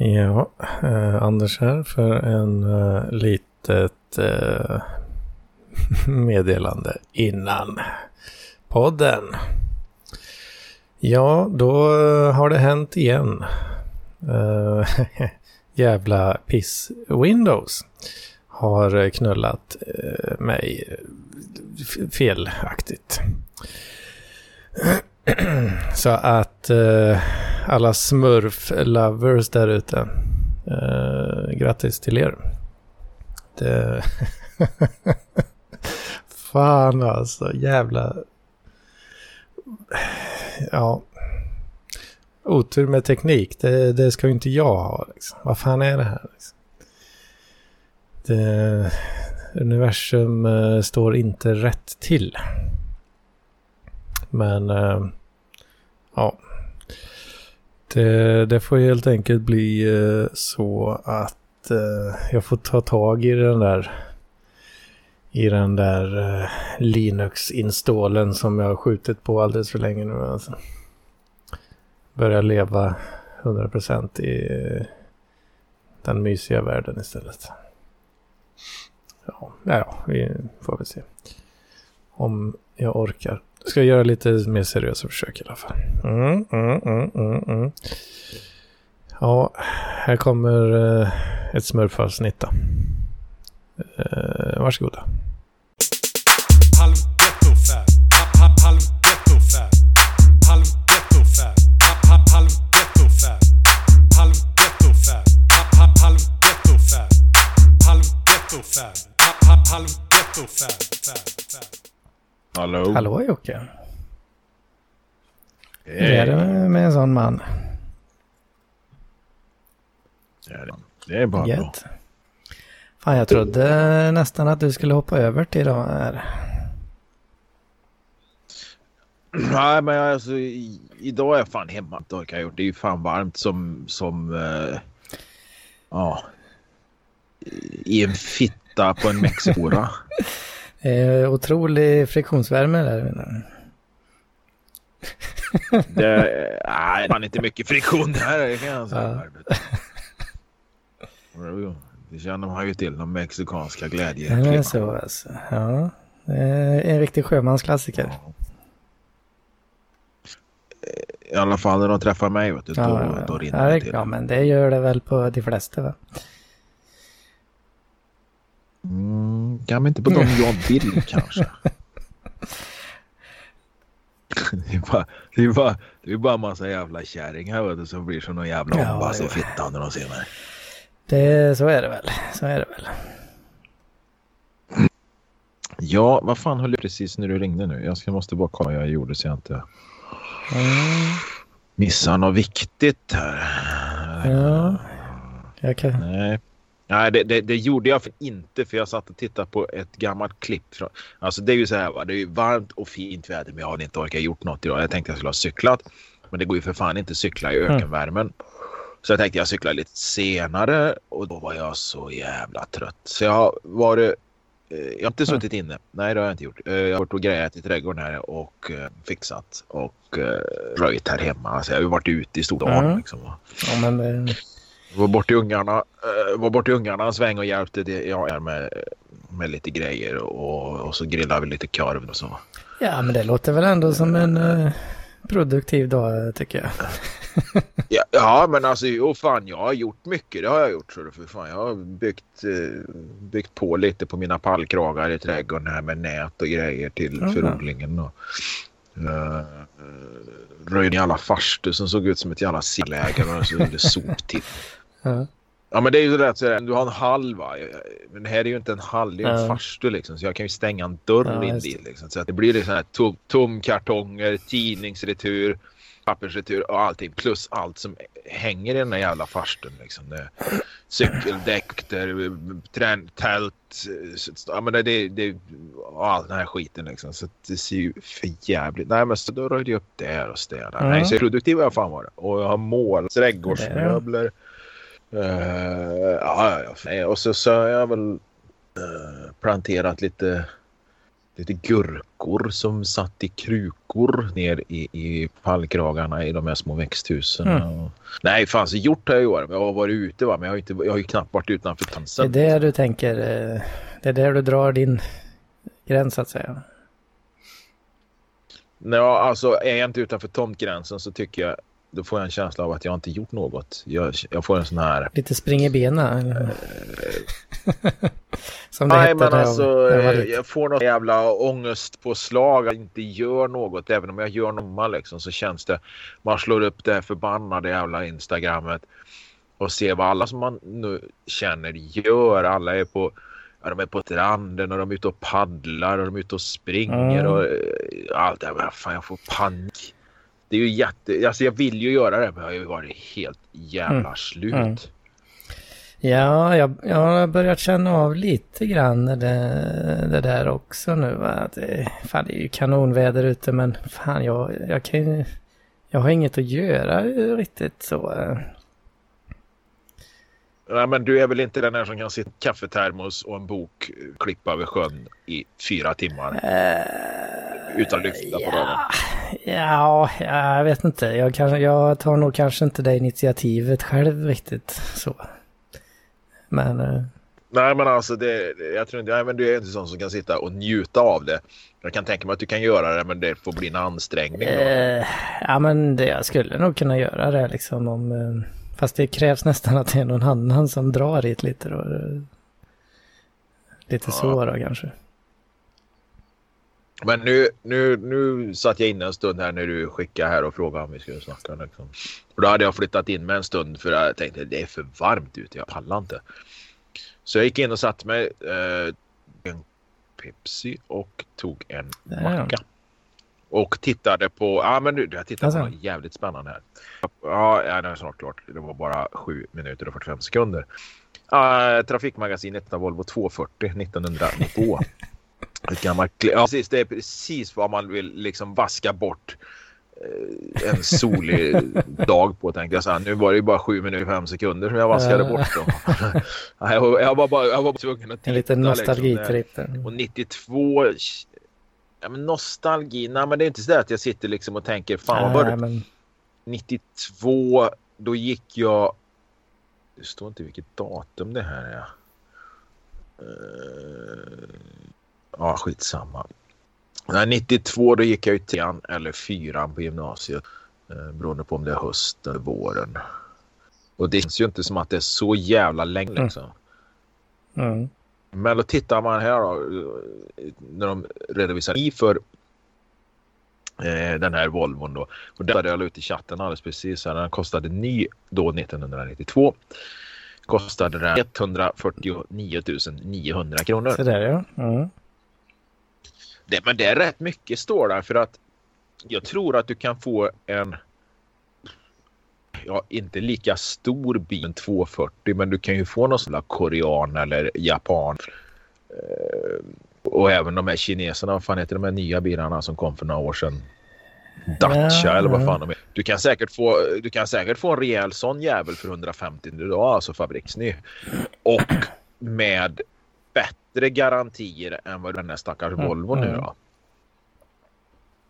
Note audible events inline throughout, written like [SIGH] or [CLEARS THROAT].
Ja, eh, Anders här för en eh, litet eh, [LAUGHS] meddelande innan podden. Ja, då eh, har det hänt igen. Eh, [LAUGHS] jävla piss Windows har eh, knullat eh, mig eh, felaktigt. [CLEARS THROAT] [CLEARS THROAT] Så att eh, alla smurf-lovers där ute, eh, grattis till er. Det... [LAUGHS] Fan alltså, jävla... Ja. Otur med teknik, det, det ska ju inte jag ha. Liksom. Vad fan är det här? Liksom? Det, universum uh, står inte rätt till. Men eh, ja, det, det, får helt enkelt bli eh, så att eh, jag får ta tag i den där i den där eh, Linux-installen som jag har skjutit på alldeles för länge nu. Alltså. Börja leva 100% i den mysiga världen istället ja, ja, vi får väl se. Om jag orkar. Jag ska göra lite mer seriösa försök i alla fall. Mm, mm, mm, mm, mm. ja, här kommer uh, ett smurfavsnitt då. Uh, varsågoda. Hallå? Hallå Jocke. Hur är det med en sån man? Det är bara Get. bra. Fan, jag trodde nästan att du skulle hoppa över till idag här. Nej, men alltså idag är jag fan hemma. Det har jag gjort. Det är ju fan varmt som, som uh, ja, i en fitta på en Mexikora. [LAUGHS] Eh, otrolig friktionsvärme där. det, nej, fan inte mycket friktion där kan jag säga. Ja. Det känner man ju till, de mexikanska glädje. Det är så alltså. Ja, en riktig sjömansklassiker. Ja. I alla fall när de träffar mig, vet du, då, ja, då rinner det till. Ja, men det gör det väl på de flesta, va? Mm, ja, men inte på de jag vill kanske. [LAUGHS] Det är, bara, det, är bara, det är bara en massa jävla kärringar vet du, som blir som någon jävla ja, ombass och fitta när de ser mig. Det, så är det väl. Så är det väl. Ja, vad fan höll jag precis när du ringde nu? Jag ska, måste bara kolla vad jag gjorde så jag inte mm. missar något viktigt här. Ja, jag kan. Nej. Nej, det, det, det, gjorde jag för inte för jag satt och tittade på ett gammalt klipp. Från, alltså det är ju så här, va? det är ju varmt och fint väder men jag hade inte orkat gjort något idag. Jag tänkte jag skulle ha cyklat. Men det går ju för fan inte att cykla i mm. ökenvärmen. Mm. Så jag tänkte jag cyklar lite senare och då var jag så jävla trött. Så jag har varit eh, jag har inte mm. suttit inne. Nej, det har jag inte gjort. Eh, jag har varit och grejat i trädgården här och uh, fixat och röjt här hemma. Alltså, jag har varit ute i stor dagen. Mm. Liksom. Ja, men, var bort i ungarna, var bort i ungarna en sväng och hjälpte det, ja, med, med lite grejer och, och så grillade vi lite korv och så. Ja, men det låter väl ändå som en uh, produktiv dag tycker jag. [LAUGHS] ja, ja, men alltså jo fan jag har gjort mycket. Det har jag gjort. Så för fan, jag har byggt, uh, byggt på lite på mina pallkragar i trädgården här med nät och grejer till mm. förodlingen. Och, uh, röjde alla farstu som såg ut som ett jävla silläge och så gjorde soptipp. Ja. ja men det är ju rätt så du har en hall va. Men det här är ju inte en hall, det är en ja. farstu liksom. Så jag kan ju stänga en dörr ja, in dit liksom. Så att det blir liksom här tom, tomkartonger, tidningsretur, pappersretur och allting. Plus allt som hänger i den där jävla farstun liksom. Det, cykeldäck, tält, ja men det, det, det all den här skiten liksom. Så det ser ju för jävligt. Nej men så då röjde jag upp där och städade. Mm. Nej så produktiv har jag fan varit. Och jag har målat trädgårdsmöbler. Uh, ja. Och så, så har jag väl uh, planterat lite lite gurkor som satt i krukor ner i, i pallkragarna i de här små växthusen. Mm. Nej, fan så gjort har jag i år. Jag har varit ute va, men jag har, inte, jag har ju knappt varit utanför tansen. Det är det du tänker, eh, det är där du drar din gräns så att säga. Ja, alltså är jag inte utanför tomtgränsen så tycker jag då får jag en känsla av att jag inte gjort något. Jag, jag får en sån här... Lite spring i benen? Uh, [LAUGHS] Som det Nej, men alltså jag, jag får något jävla ångestpåslag att inte gör något. Även om jag gör något liksom, så känns det... Man slår upp det förbannade jävla Instagrammet och ser vad alla som man nu känner gör. Alla är på... Ja, de är på stranden och de är ute och paddlar och de är ute och springer mm. och eh, allt det här. Fan, jag får panik det är ju jätte... Alltså jag vill ju göra det men jag har ju varit helt jävla mm. slut. Mm. Ja, jag, jag har börjat känna av lite grann det, det där också nu. Va? Det, fan, det är ju kanonväder ute men fan jag, jag kan ju... Jag har inget att göra riktigt så. Nej, men du är väl inte den där som kan sitta kaffetermos och en bok klippa över sjön i fyra timmar? Uh, utan lyfta på dagen? Ja, jag vet inte. Jag, kanske, jag tar nog kanske inte det initiativet själv riktigt så. Men... Uh... Nej, men alltså det, jag tror inte, nej, men du är inte sån som kan sitta och njuta av det. Jag kan tänka mig att du kan göra det, men det får bli en ansträngning. Uh, ja, men det, jag skulle nog kunna göra det liksom om... Fast det krävs nästan att det är någon annan som drar hit lite då. Lite ja. så då kanske. Men nu, nu, nu satt jag inne en stund här när du skickade här och frågade om vi skulle snacka. Liksom. Och då hade jag flyttat in med en stund för jag tänkte det är för varmt ute, jag pallar inte. Så jag gick in och satte mig eh, en Pepsi och tog en macka. Och tittade på, ja men nu, jag tittade alltså. på något jävligt spännande här. Ja, det är snart klart. Det var bara 7 minuter och 45 sekunder. Uh, trafikmagasinet Volvo 240 1992. Ett gammalt, ja, precis, det är precis vad man vill liksom vaska bort eh, en solig [LAUGHS] dag på tänkte jag så här, Nu var det ju bara 7 minuter och 5 sekunder som jag vaskade uh. bort dem. [LAUGHS] jag, var, jag, var bara, jag var tvungen att titta. En liten nostalgitripp liksom, Och 92 Ja, men nostalgi, nej men det är inte så att jag sitter liksom och tänker fan vad var det? Men... 92, då gick jag... Det står inte vilket datum det här är. Uh... Ja, skitsamma. Nej, 92 då gick jag i trean eller fyran på gymnasiet. Uh, beroende på om det är höst eller våren. Och det känns ju inte som att det är så jävla länge mm. liksom. Mm. Mm. Men då tittar man här då, när de redovisar i för eh, den här Volvon då. Och där jag ut i chatten alldeles precis. Här, den kostade ny då 1992. Kostade den 149 900 kronor. Så där ja. Mm. Det, men det är rätt mycket står där för att jag tror att du kan få en ja, inte lika stor bil än 240 men du kan ju få någon sån där korean eller japan. Eh, och även de här kineserna, vad fan heter de här nya bilarna som kom för några år sedan? Dacia ja, eller vad fan de är. Du kan säkert få, du kan säkert få en rejäl sån jävel för 150 idag, alltså fabriksny. Och med bättre garantier än vad den här stackars mm, Volvo nu då.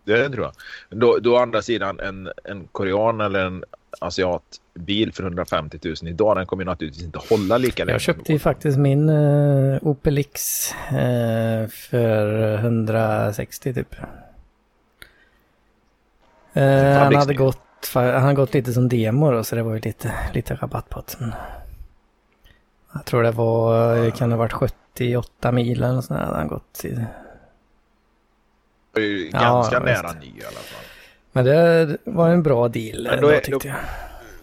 Det tror jag. Då, då å andra sidan en, en korean eller en asiatbil för 150 000 idag, den kommer naturligtvis inte hålla lika länge. Jag köpte ju faktiskt min uh, Opel X uh, för 160 typ. Uh, han hade gått han har gått lite som demo då, så det var ju lite, lite rabatt på det. Jag tror det var, kan det ha varit 78 mil eller sådär, hade han gått i. Det är ju ganska ja, nära ny i alla fall. Men det var en bra deal Men då, är, tyckte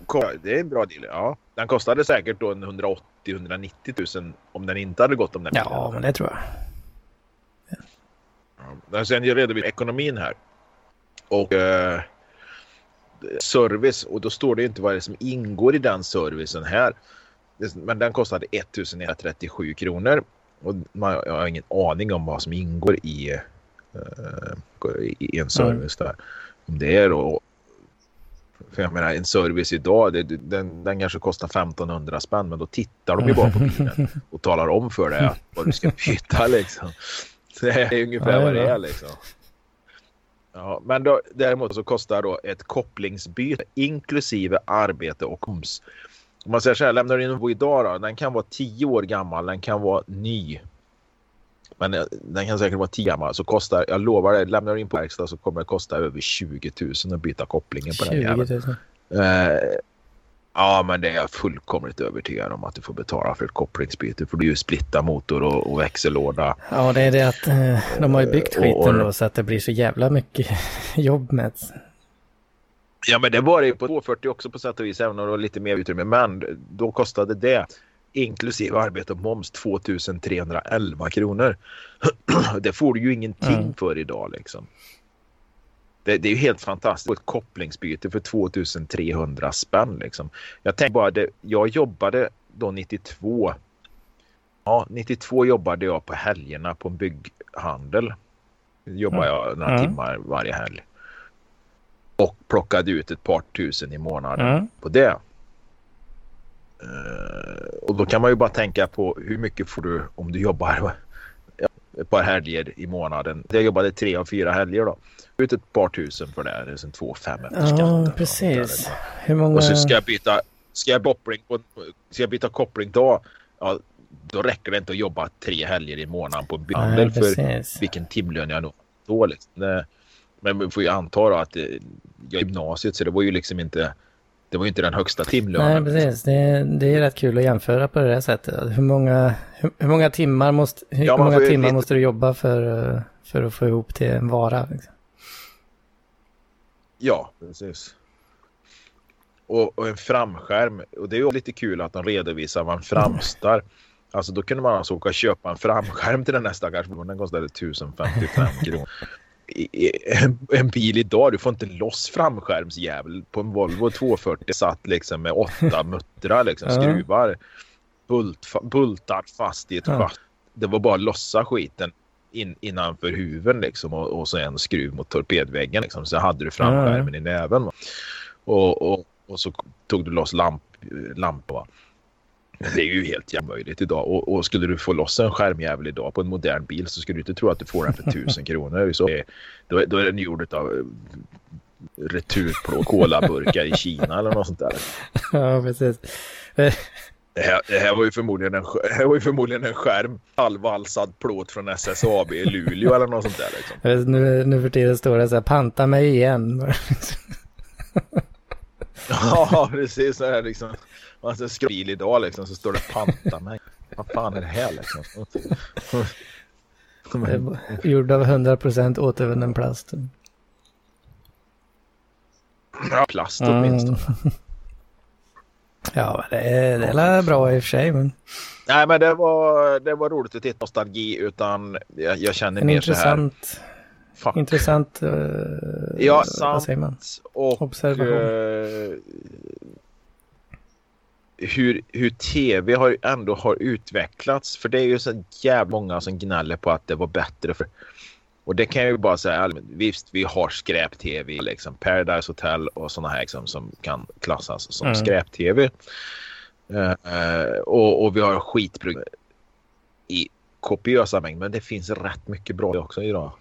då, jag. Det är en bra deal, ja. Den kostade säkert då 180-190 000 om den inte hade gått om den Ja, bilen. men det tror jag. Ja. Sen redovisar ekonomin här. Och eh, service och då står det inte vad det är som ingår i den servicen här. Men den kostade 1137 kronor. Och man, jag har ingen aning om vad som ingår i, uh, i en service mm. där om det är då. För jag menar en service idag, det, den, den kanske kostar 1500 spänn men då tittar de ju bara på [LAUGHS] bilen och talar om för dig vad du ska byta [LAUGHS] liksom. Det är ungefär vad det är liksom. Ja, men då, däremot så kostar då ett kopplingsbyte inklusive arbete och moms. Om man säger så här, lämnar du in en idag då, den kan vara 10 år gammal, den kan vara ny. Men eh, den kan säkert vara 10 gammal. Så kostar, jag lovar dig, lämnar du in på verkstad så kommer det kosta över 20 000 att byta kopplingen på 20 000. den jäveln. Eh, ja, men det är jag fullkomligt övertygad om att du får betala för ett kopplingsbyte. För du ju splitta motor och, och växellåda. Ja, det är det att eh, de har ju byggt skiten då så att det blir så jävla mycket [LAUGHS] jobb med Ja, men det var det ju på 240 också på sätt och vis, även om det var lite mer utrymme. Men då kostade det inklusive arbete och moms 2311 kronor. [CLEARS THROAT] det får du ju ingenting mm. för idag liksom. Det, det, är ju helt fantastiskt. Ett kopplingsbyte för 2300 spänn liksom. Jag tänkte bara det. Jag jobbade då 92. Ja, 92 jobbade jag på helgerna på en bygghandel. Jobbade jag några mm. timmar varje helg. Och plockade ut ett par tusen i månaden mm. på det. Uh, och då kan man ju bara tänka på hur mycket får du om du jobbar ett par helger i månaden. Jag jobbade tre av fyra helger då. Ut ett par tusen för det. Det är sen två fem efter skatten. Ja, precis. Hur många... Och så ska jag byta, ska jag koppling, på, ska jag byta koppling då, ja, då räcker det inte att jobba tre helger i månaden på en för vilken timlön jag når då. Liksom. Men vi får ju anta då att jag gymnasiet så det var ju liksom inte det var ju inte den högsta timlönen. Nej, precis. Det, det är rätt kul att jämföra på det här sättet. Hur många, hur, hur många timmar, måste, hur ja, många timmar måste du jobba för, för att få ihop till en vara? Liksom? Ja, precis. Och, och, en framskärm. Och det är ju lite kul att de redovisar vad en framstar. Alltså då kunde man alltså åka och köpa en framskärm till den här stackars. Den kostade 1055 kronor en bil idag, du får inte loss framskärmsjävel på en Volvo 240 satt liksom med åtta [LAUGHS] muttrar liksom, skruvar. Bult, bultar fast i ett ja. Det var bara att lossa skiten in, innanför huven liksom och, och så en skruv mot torpedväggen liksom. Så hade du framskärmen ja. i näven. Och, och, och så tog du loss lamp, lampor. Det är ju helt omöjligt idag. Och, och, skulle du få loss en skärmjävel idag på en modern bil så skulle du inte tro att du får den för tusen [LAUGHS] kronor. Så är, då, då är den gjord av eh, returplå kolaburkar i Kina eller något sånt där. Ja, precis. Det här, det här, var ju förmodligen en, det här var ju förmodligen en skärm. Halvvalsad plåt från SSAB i Luleå eller något sånt där. Liksom. Nu, nu för tiden står det så här, panta mig igen. [LAUGHS] ja, precis. Så här liksom. Ser skril idag liksom så står det panta mig. Vad fan är det här liksom? Gjord av 100% återvunnen plast. Ja, plast åtminstone. Mm. Ja, det är, det är bra i och för sig. Men... Nej, men det var, det var roligt att titta nostalgi utan jag, jag känner en mer intressant, så här. Fuck. Intressant. Uh, ja, sant. Och, Observation. Uh, hur, hur tv har ändå har utvecklats. För det är ju så jävla många som gnäller på att det var bättre. För, och det kan jag ju bara säga, visst vi har skräp-tv, liksom Paradise Hotel och sådana här liksom, som kan klassas som mm. skräp-tv. Uh, och, och, vi har skitprogram i kopiösa mängder, men det finns rätt mycket bra också idag.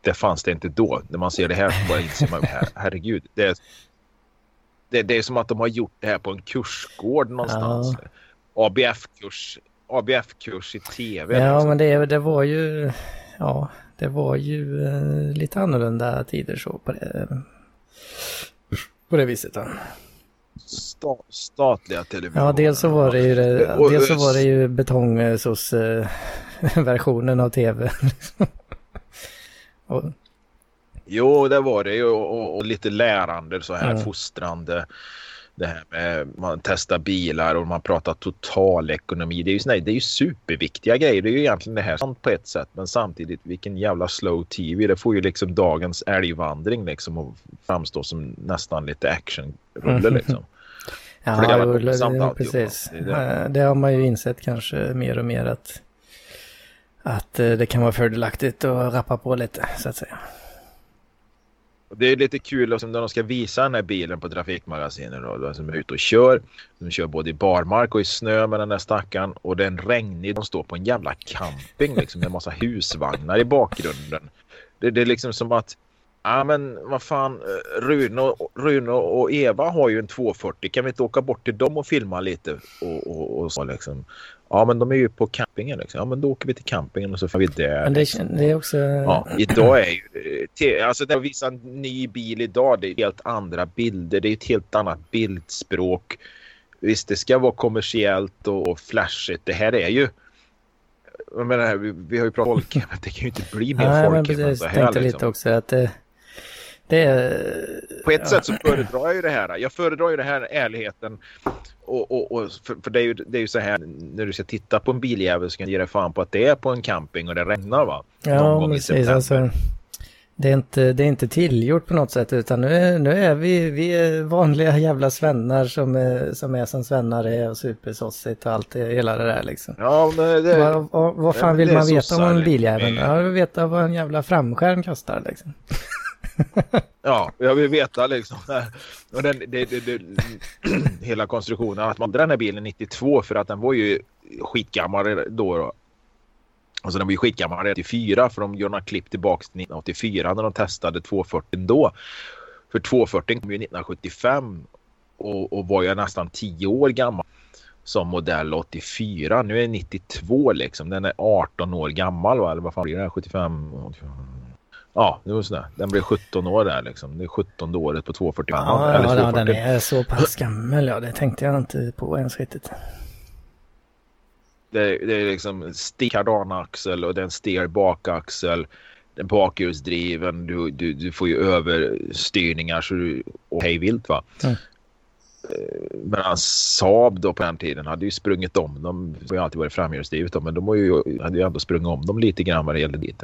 Det fanns det inte då. När man ser det här bara inser man, her herregud, det är det, det, är som att de har gjort det här på en kursgård någonstans. Ja. ABF-kurs ABF-kurs i tv. Ja, liksom. men det, det var ju... Ja, det var ju eh, lite annorlunda tider så på det, på det viset. Då. Sta, statliga televisioner. Ja, dels så var det ju, det, dels så var det ju betongsos eh, [LAUGHS] versionen av tv. [LAUGHS] och, Jo, det var det ju och, och, lite lärande så här mm. fostrande. Det här med man testar bilar och man pratar totalekonomi. Det är ju, såna, det är ju superviktiga grejer. Det är ju egentligen det här på ett sätt. Men samtidigt vilken jävla slow tv. Det får ju liksom dagens älgvandring liksom att framstå som nästan lite actionrulle mm. liksom. [LAUGHS] Ja, det, det, precis. Det, det. det, har man ju insett kanske mer och mer att, att eh, det kan vara fördelaktigt att rappa på lite så att säga det är lite kul liksom, när de ska visa den här bilen på Trafikmagasinet då, som är ute och kör. De kör både i barmark och i snö med den där stackaren och det är en regnig. De står på en jävla camping liksom med en massa husvagnar i bakgrunden. Det, det är liksom som att Ja men vad fan, Rune och, Rune och Eva har ju en 240. Kan vi inte åka bort till dem och filma lite och, och, och så liksom. Ja men de är ju på campingen liksom. Ja men då åker vi till campingen och så får vi där. Men det, liksom. det är också... Ja, idag är ju... Alltså när de visar en ny bil idag det är helt andra bilder. Det är ett helt annat bildspråk. Visst det ska vara kommersiellt och, flashigt. Det här är ju... Jag menar, vi, vi har ju pratat folk, [LAUGHS] men det kan ju inte bli mer Nej, folk men precis, än så här. tänkte Liksom. lite också att det... Är... På ett sätt så föredrar jag ju det här. Jag föredrar ju det här ärligheten. Och, och, och för, för det, är ju, det är ju så här när du ska titta på en biljävel så kan du ge dig fan på att det är på en camping och det regnar va? Ja, precis. Alltså, det, är inte, det är inte tillgjort på något sätt utan nu är, nu är vi, vi är vanliga jävla svennar som är som, är som svennar är och supersossigt och allt det, hela det där liksom. Ja, men det, Vad, vad, vad fan vill man veta om en biljävel? liksom. Ja, veta vad en jävla framskärm kostar liksom ja, jag vill veta liksom. Och den, det, det, det, hela konstruktionen. Att man den här bilen 92 för att den var ju skitgammal då. då. Alltså den var ju skitgammal 94 för de gjorde några klipp tillbaka till 1984 när de testade 240 då. För 240 kom ju 1975 och, och var ju nästan 10 år gammal som modell 84. Nu är det 92 liksom. Den är 18 år gammal va? Eller vad fan blir det? 75? 85. Ja, det var sådär. Den blev 17 år där liksom. Det är 17 året på 245. Ja, eller ja, ja, 240. den är så pass gammal ja, det tänkte jag inte på ens riktigt. Det, det är liksom kardanaxel och den steer bakaxel. Den bakhjulsdriven. Du, du, du får ju överstyrningar så du och hej vilt va. Mm. Eh, Medan Saab då på den tiden hade ju sprungit om dem. Det har ju alltid varit framhjulsdrivet men de ju, hade ju ändå sprungit om dem lite grann vad det gällde dit.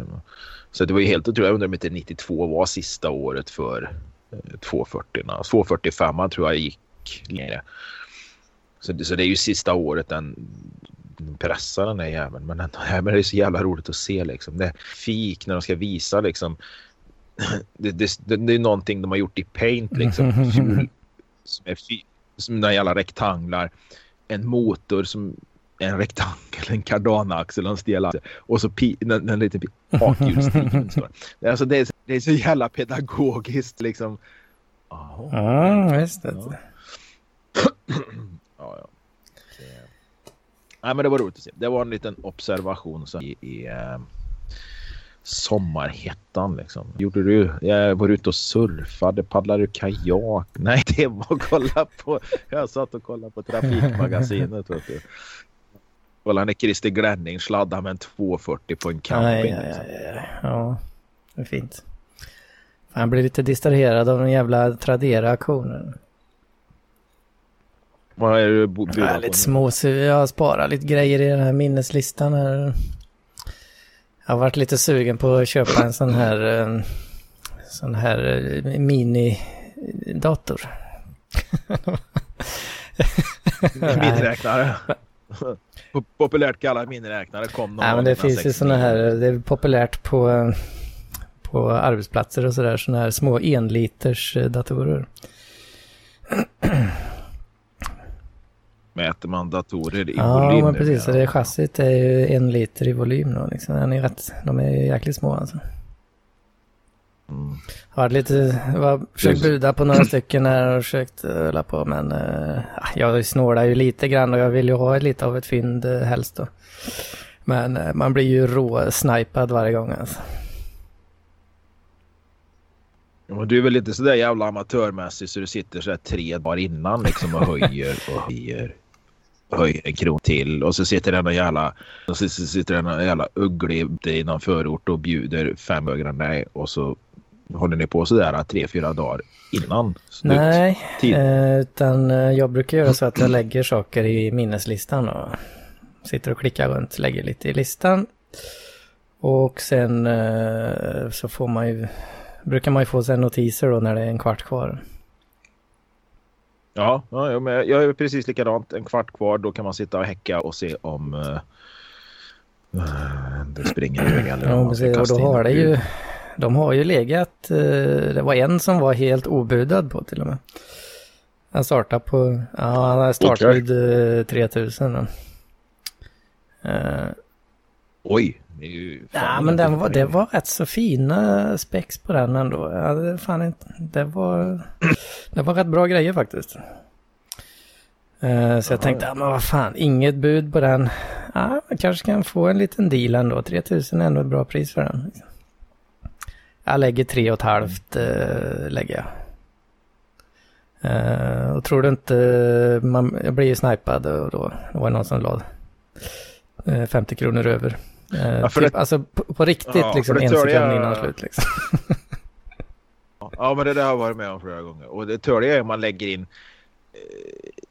Så det var ju helt otroligt. Jag undrar om inte 92 var sista året för eh, 240. 245 tror jag gick längre. Så det, så det är ju sista året den pressar den där jäveln. Men, den, men [LAUGHS] det är så jävla roligt att se liksom. Det fik när de ska visa liksom. [CLEARS THROAT] Det, det, det, är någonting de har gjort i paint liksom. [LAUGHS] Som är som några jävla rektanglar. En motor som en rektangel, en kardanaxel en stelaxel. Och så pi, en, en liten bakhjulsdriven. [LAUGHS] det. Det Alltså det är, det är så jävla pedagogiskt liksom. Jaha. Ja, visst. Ja. [CLEARS THROAT] ja, ja. Det... Nej, men det var roligt att se. Det var en liten observation så i, i eh, sommarhettan liksom. Gjorde du? Jag var ute och surfade, paddlade du kajak? [LAUGHS] Nej, det var att kolla på. Jag satt och kollade på Trafikmagasinet. Vet du. Kolla när Christer Glenning sladdade med en 240 på en camping. Ja, liksom. ja, ja, ja, det är fint. Han blir lite distraherad av den jävla Tradera-aktionen. Vad är det du bjuder på lite småsur. Jag har sparat lite grejer i den här minneslistan här. Jag har varit lite sugen på att köpa en sån här, eh, sån här eh, mini-dator. [LAUGHS] Miniräknare. [LAUGHS] Populärt kallad miniräknare kom någon Nej, men det finns ju 1969. såna här, det är populärt på, eh, på arbetsplatser och sådär, såna här små enliters eh, datorer. Mäter man datorer i Ja, volym men nu, precis. Så ja. det chassit är ju en liter i volym då. Liksom. Den är rätt, de är ju jäkligt små alltså. Mm. Har lite, var, försökt buda på några stycken här och försökt hålla på men uh, jag snålar ju lite grann och jag vill ju ha lite av ett fynd uh, helst då. Men eh, man blir ju rå-snipad varje gång alltså. Och du är väl inte sådär jävla amatörmässig så du sitter så här tre dagar innan liksom och [LAUGHS] höjer och höjer. Höjer en kron till och så sitter den jävla och så sitter den jävla ugglig i någon förort och bjuder fem dig och så håller ni på sådär tre, fyra dagar innan slut. Nej, tid. eh, utan eh, jag brukar göra så att jag lägger saker i minneslistan och sitter och klickar runt, lägger lite i listan. Och sen eh, så får man ju, brukar man ju få sen notiser då när det är en kvart kvar. Ja, ja, men jag är precis likadant. En kvart kvar, då kan man sitta och häcka och se om uh, det springer iväg eller om man ska och kasta då in har det ju, de har ju legat, eh, det var en som var helt obudad på till och med. Han startade på, ja han hade startbud eh, 3000 då. Eh, Oj, det är ju fan Ja, men den var, det var rätt så fina spex på den ändå. Ja, det, fan inte, det, var, det var rätt bra grejer faktiskt. Eh, så jag tänkte, ja. men vad fan, inget bud på den. Ja, man kanske kan få en liten deal ändå. 3000 är ändå ett bra pris för den. Jag lägger tre och ett halvt, eh, lägger jag. Eh, och tror du inte, man, jag blir ju snipad och då, då var det någon som la eh, 50 kronor över. Eh, Ja, för typ, det- alltså på, på riktigt Ja, liksom en sekund jag- innan slut liksom. [LAUGHS] Ja, men det där har jag varit med om flera gånger. Och det törliga är om man lägger in... eh,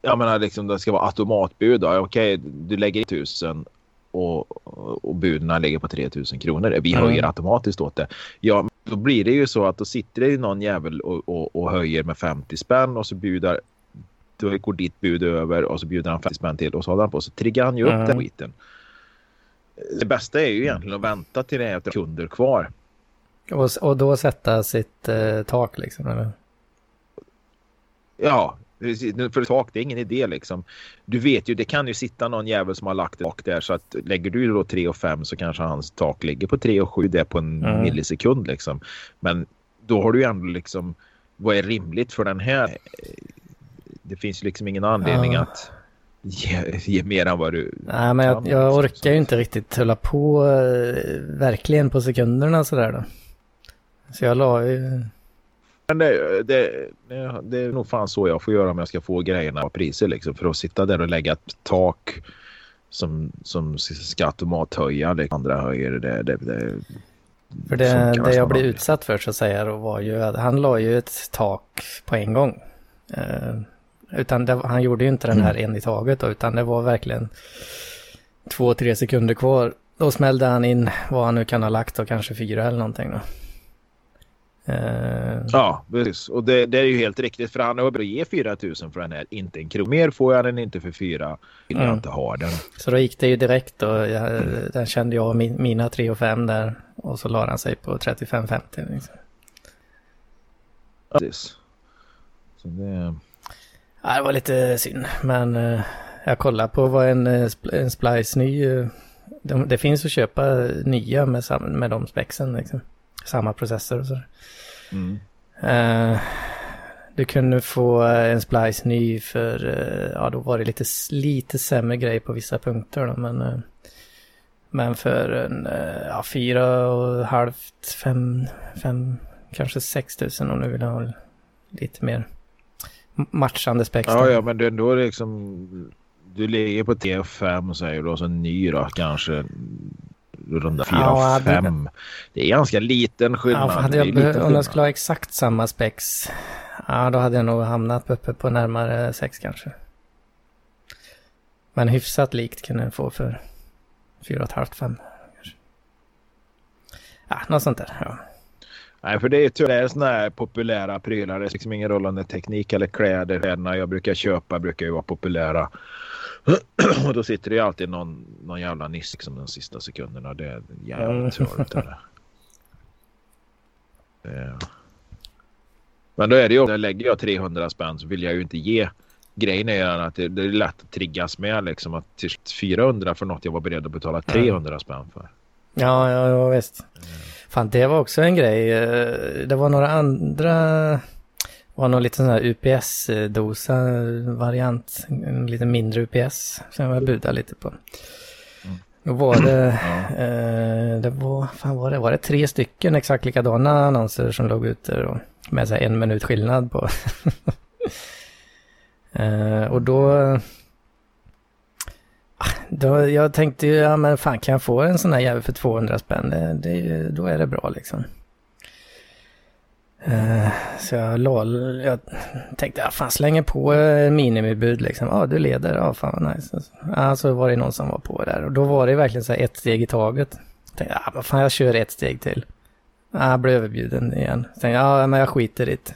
Jag menar liksom det ska vara automatbud. Okej, du lägger in tusen och, och buden ligger på 3000 kronor. Vi Mm. höjer automatiskt åt det. Ja, då blir det ju så att då sitter det ju någon jävel och, och, och höjer med 50 spänn och så budar då går ditt bud över och så bjuder han 50 spänn till och så håller han på så triggar han ju upp Mm. den skiten. Det bästa är ju egentligen att vänta till det är kunder kvar. och, och då sätta sitt eh, tak liksom. Eller? Ja, för tak det är ingen idé liksom. Du vet ju, det kan ju sitta någon jävel som har lagt ett tak där så att lägger du då 3 och 5 så kanske hans tak ligger på 3 och 7 det är på en Mm. millisekund liksom. Men då har du ju ändå liksom vad är rimligt för den här? Det finns ju liksom ingen anledning Ja. att ge, ge mer än vad du Nej, men jag, jag orkar ju inte riktigt hålla på eh, verkligen på sekunderna sådär då. Så jag la ju... Men det, det, det, är nog fan så jag får göra om jag ska få grejerna och priser liksom. För att sitta där och lägga ett tak som, som ska automathöja det andra höjer det. det, det För det, det jag blev utsatt för så att säga då var ju att han la ju ett tak på en gång. Eh, utan det, han gjorde ju inte den här en i taget då, utan det var verkligen två, tre sekunder kvar. Då smällde han in vad han nu kan ha lagt och kanske fyra eller någonting då. Eh, Ja, precis. Och det, det är ju helt riktigt. För han har börjat ge 4 000 för den här. Inte en krona. Mer får jag den inte för 4. Vill jag Mm. inte ha den. Så då gick det ju direkt och jag, den kände jag min, mina 3 och 5 där. Och så la han sig på 35-50 liksom. Precis. Så det, Ja, det var lite synd, men eh, jag kollade på vad en, eh, en Splice ny... eh, de, det finns att köpa nya med, sam, med de spexen liksom. Samma processor och sådär. mm. Eh, du kunde få en Splice ny för, ja då var det lite, lite sämre grej på vissa punkter då, men... men för en, ja, fyra och halvt, fem, fem, kanske sex tusen om du vill ha lite mer matchande då. Ja, ja, men det, då är det liksom... Du ligger på T5 säger du och så en ny då kanske runda 4 Ja, 5. Det är ganska liten skillnad. Ja, hade Det jag, liten behö- om skillnad. jag skulle ha exakt samma spex, ja då hade jag nog hamnat uppe på närmare sex kanske. Men hyfsat likt kan jag få för fyra och ett halvt, fem kanske. Ja, något sånt där. Ja. Nej, för det är tyvärr sådana här populära prylar. Det är liksom ingen roll om det är teknik eller kläder. Kläderna jag brukar köpa brukar ju vara populära. [CLEARS THROAT] Och då sitter det ju alltid någon, någon jävla niss liksom de sista sekunderna. Det är jävligt. Det- [LAUGHS] Men då är det ju, när lägger jag 300 spänn så vill jag ju inte ge Grejen är att det, det är lätt att triggas med liksom att till 400 för något jag var beredd att betala 300 spänn för. Ja, ja, ja, visst. Fan, det var också en grej. eh, Det var några andra... Var någon liten sån här UPS-dosa-variant. En lite mindre UPS som jag budade lite på. Mm. Då var det... Eh, det var... fan var det? Var det tre stycken exakt likadana annonser som låg ute då? Med så en minut skillnad på. [LAUGHS] eh, och då... Då, jag tänkte ju, ja men fan kan jag få en sån här jävel för 200 spänn? Det, det, då är det bra liksom. Uh, så jag lol, jag tänkte, ja fan slänger på eh, minimibud liksom. Ja du leder, ja fan vad nice. Ja så var det någon som var på där och då var det verkligen så här ett steg i taget. Jag tänkte, ja vad fan jag kör ett steg till. Ja, jag blev överbjuden igen. Jag tänkte, ja men jag skiter i det.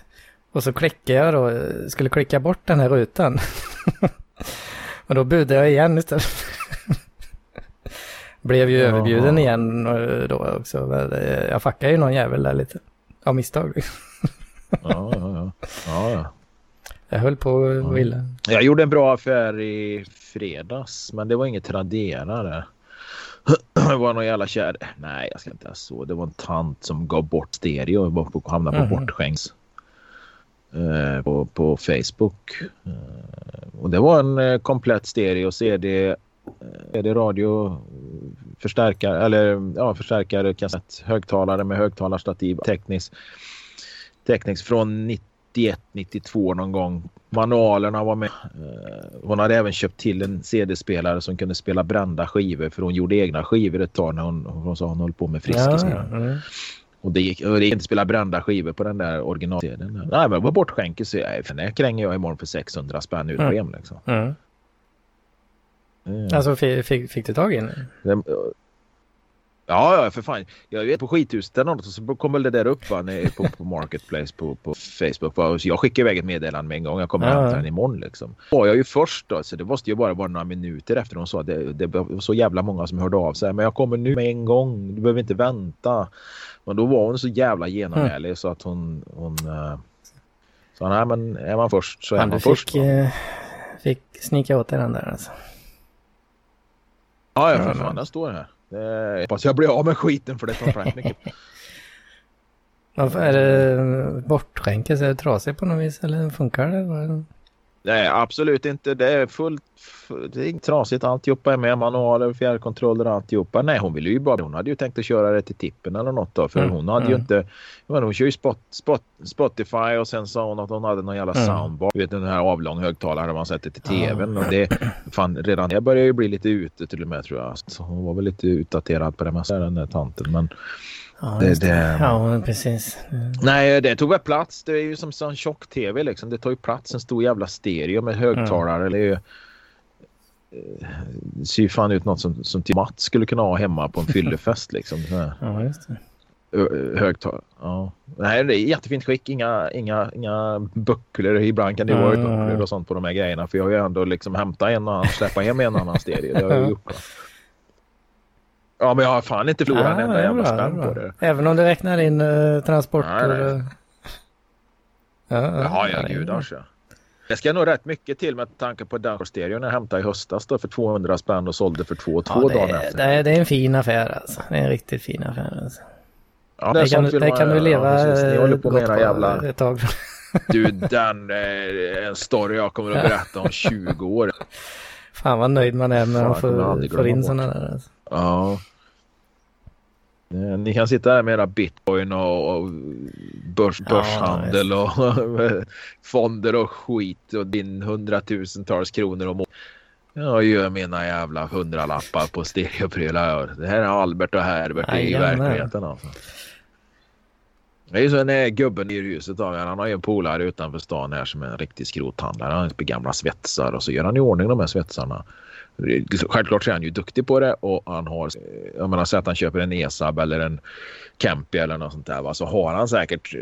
Och så klickade jag då, skulle klicka bort den här rutan. [LAUGHS] och då budade jag igen istället. [LAUGHS] Blev ju överbjuden igen eh, då också. Eh, jag fuckade ju någon jävel där lite. Av misstag. ja, ja, ja. ja, ja. Jag höll på att vilja. Jag gjorde en bra affär i fredags, men det var inget Tradera där. Det var någon jävla kär... Nej, jag ska inte säga så. Det var en tant som gav bort stereo och hamnade på mm. bortskänks. Eh, på, på Facebook. Eh, och det var en eh, komplett stereo CD, CD radio, förstärkare eller ja, förstärkare, kassett, högtalare med högtalarstativ, teknisk. Teknisk från 91, 92 någon gång. Manualerna var med. Hon hade även köpt till en CD-spelare som kunde spela brända skivor för hon gjorde egna skivor ett tag när hon, hon sa hon höll på med Friskis. Ja, mm. Och det gick, och det gick inte spela brända skivor på den där originalserien. Nej, men var bortskänkes. För den kränger jag imorgon för 600 spänn utan mm. liksom. Mm. Mm. Alltså fick, fick, du tag i den? Ja, ja, för fan. Jag vet på skithuset eller något så kommer det där upp va, på, på Marketplace på, på Facebook. Va? Så jag skickar iväg ett meddelande med en gång. Jag kommer ja. hämta den imorgon liksom. var jag ju först då, så det måste ju bara vara några minuter efter de sa att det, det var så jävla många som hörde av sig. Men jag kommer nu med en gång. Du behöver inte vänta. Men då var hon så jävla genomärlig mm. så att hon... hon uh, så nej, men är man först så är man, man först. Fick, uh, fick snika åt den där alltså. Ja, ja för fan. Den står här. Jag hoppas jag blir av med skiten för det tar rätt mycket. [LAUGHS] Varför är det bortskänkes? Är det trasigt på något vis eller funkar det? Nej, absolut inte. Det är fullt... Det är trasigt. Alltihopa är med. Manualer, fjärrkontroller och alltihopa. Nej, hon ville ju bara... Hon hade ju tänkt att köra det till tippen eller något då. För mm. hon hade mm. ju inte... Men hon kör ju spot, spot, Spotify och sen sa hon att hon hade någon jävla mm. soundbar. Du vet den här avlång högtalare man sätter till tvn. Och det, fan, redan det börjar ju bli lite ute till och med tror jag. Så hon var väl lite utdaterad på det mesta den där tanten. Men... Ja, det, det... ja precis. Mm. Nej, det tog väl plats. Det är ju som en tjock-tv liksom. Det tar ju plats en stor jävla stereo med högtalare. Mm. Det. Det ser ju fan ut något som, som till Mats skulle kunna ha hemma på en [LAUGHS] fyllefest liksom. ja, just det. Högtalare. Ja. Nej, det är jättefint skick. Inga, inga, inga bucklor. Ibland kan det vara mm. och sånt på de här grejerna. För jag har ju ändå liksom hämtat en och släppa hem en annan stereo. Det har jag [LAUGHS] gjort. Ja, men jag har fan inte förlorat en enda jävla spänn på det. Även om du räknar in uh, transporter? Nej, nej. Ja, ja, ja, gud alltså. Det ska nog rätt mycket till med tanke på den stereon jag hämtade i höstas då för 200 spänn och sålde för 2 två ja, dagar efter. Det är, det är en fin affär alltså. Det är en riktigt fin affär alltså. Ja, det, det kan, det kan du leva ja, Ni håller på med era jävla... ett tag. [LAUGHS] du, den är en story jag kommer att berätta om 20 år. Fan vad nöjd man är när man får, får in sådana där. Alltså. Ja. Ni kan sitta här med era bitcoin och, och börs, börshandel ja, och [LAUGHS] fonder och skit och din hundratusentals kronor om året. Jag gör mina jävla hundralappar på stereoprylar. Det här är Albert och Herbert i verkligheten alltså. Det är ju så när gubben i huset han har ju en polare utanför stan här som är en riktig skrothandlare. Han har gamla svetsar och så gör han i ordning de här svetsarna. Självklart så är han ju duktig på det och han har, jag menar så att han köper en ESAB eller en Kempi eller något sånt där va? så har han säkert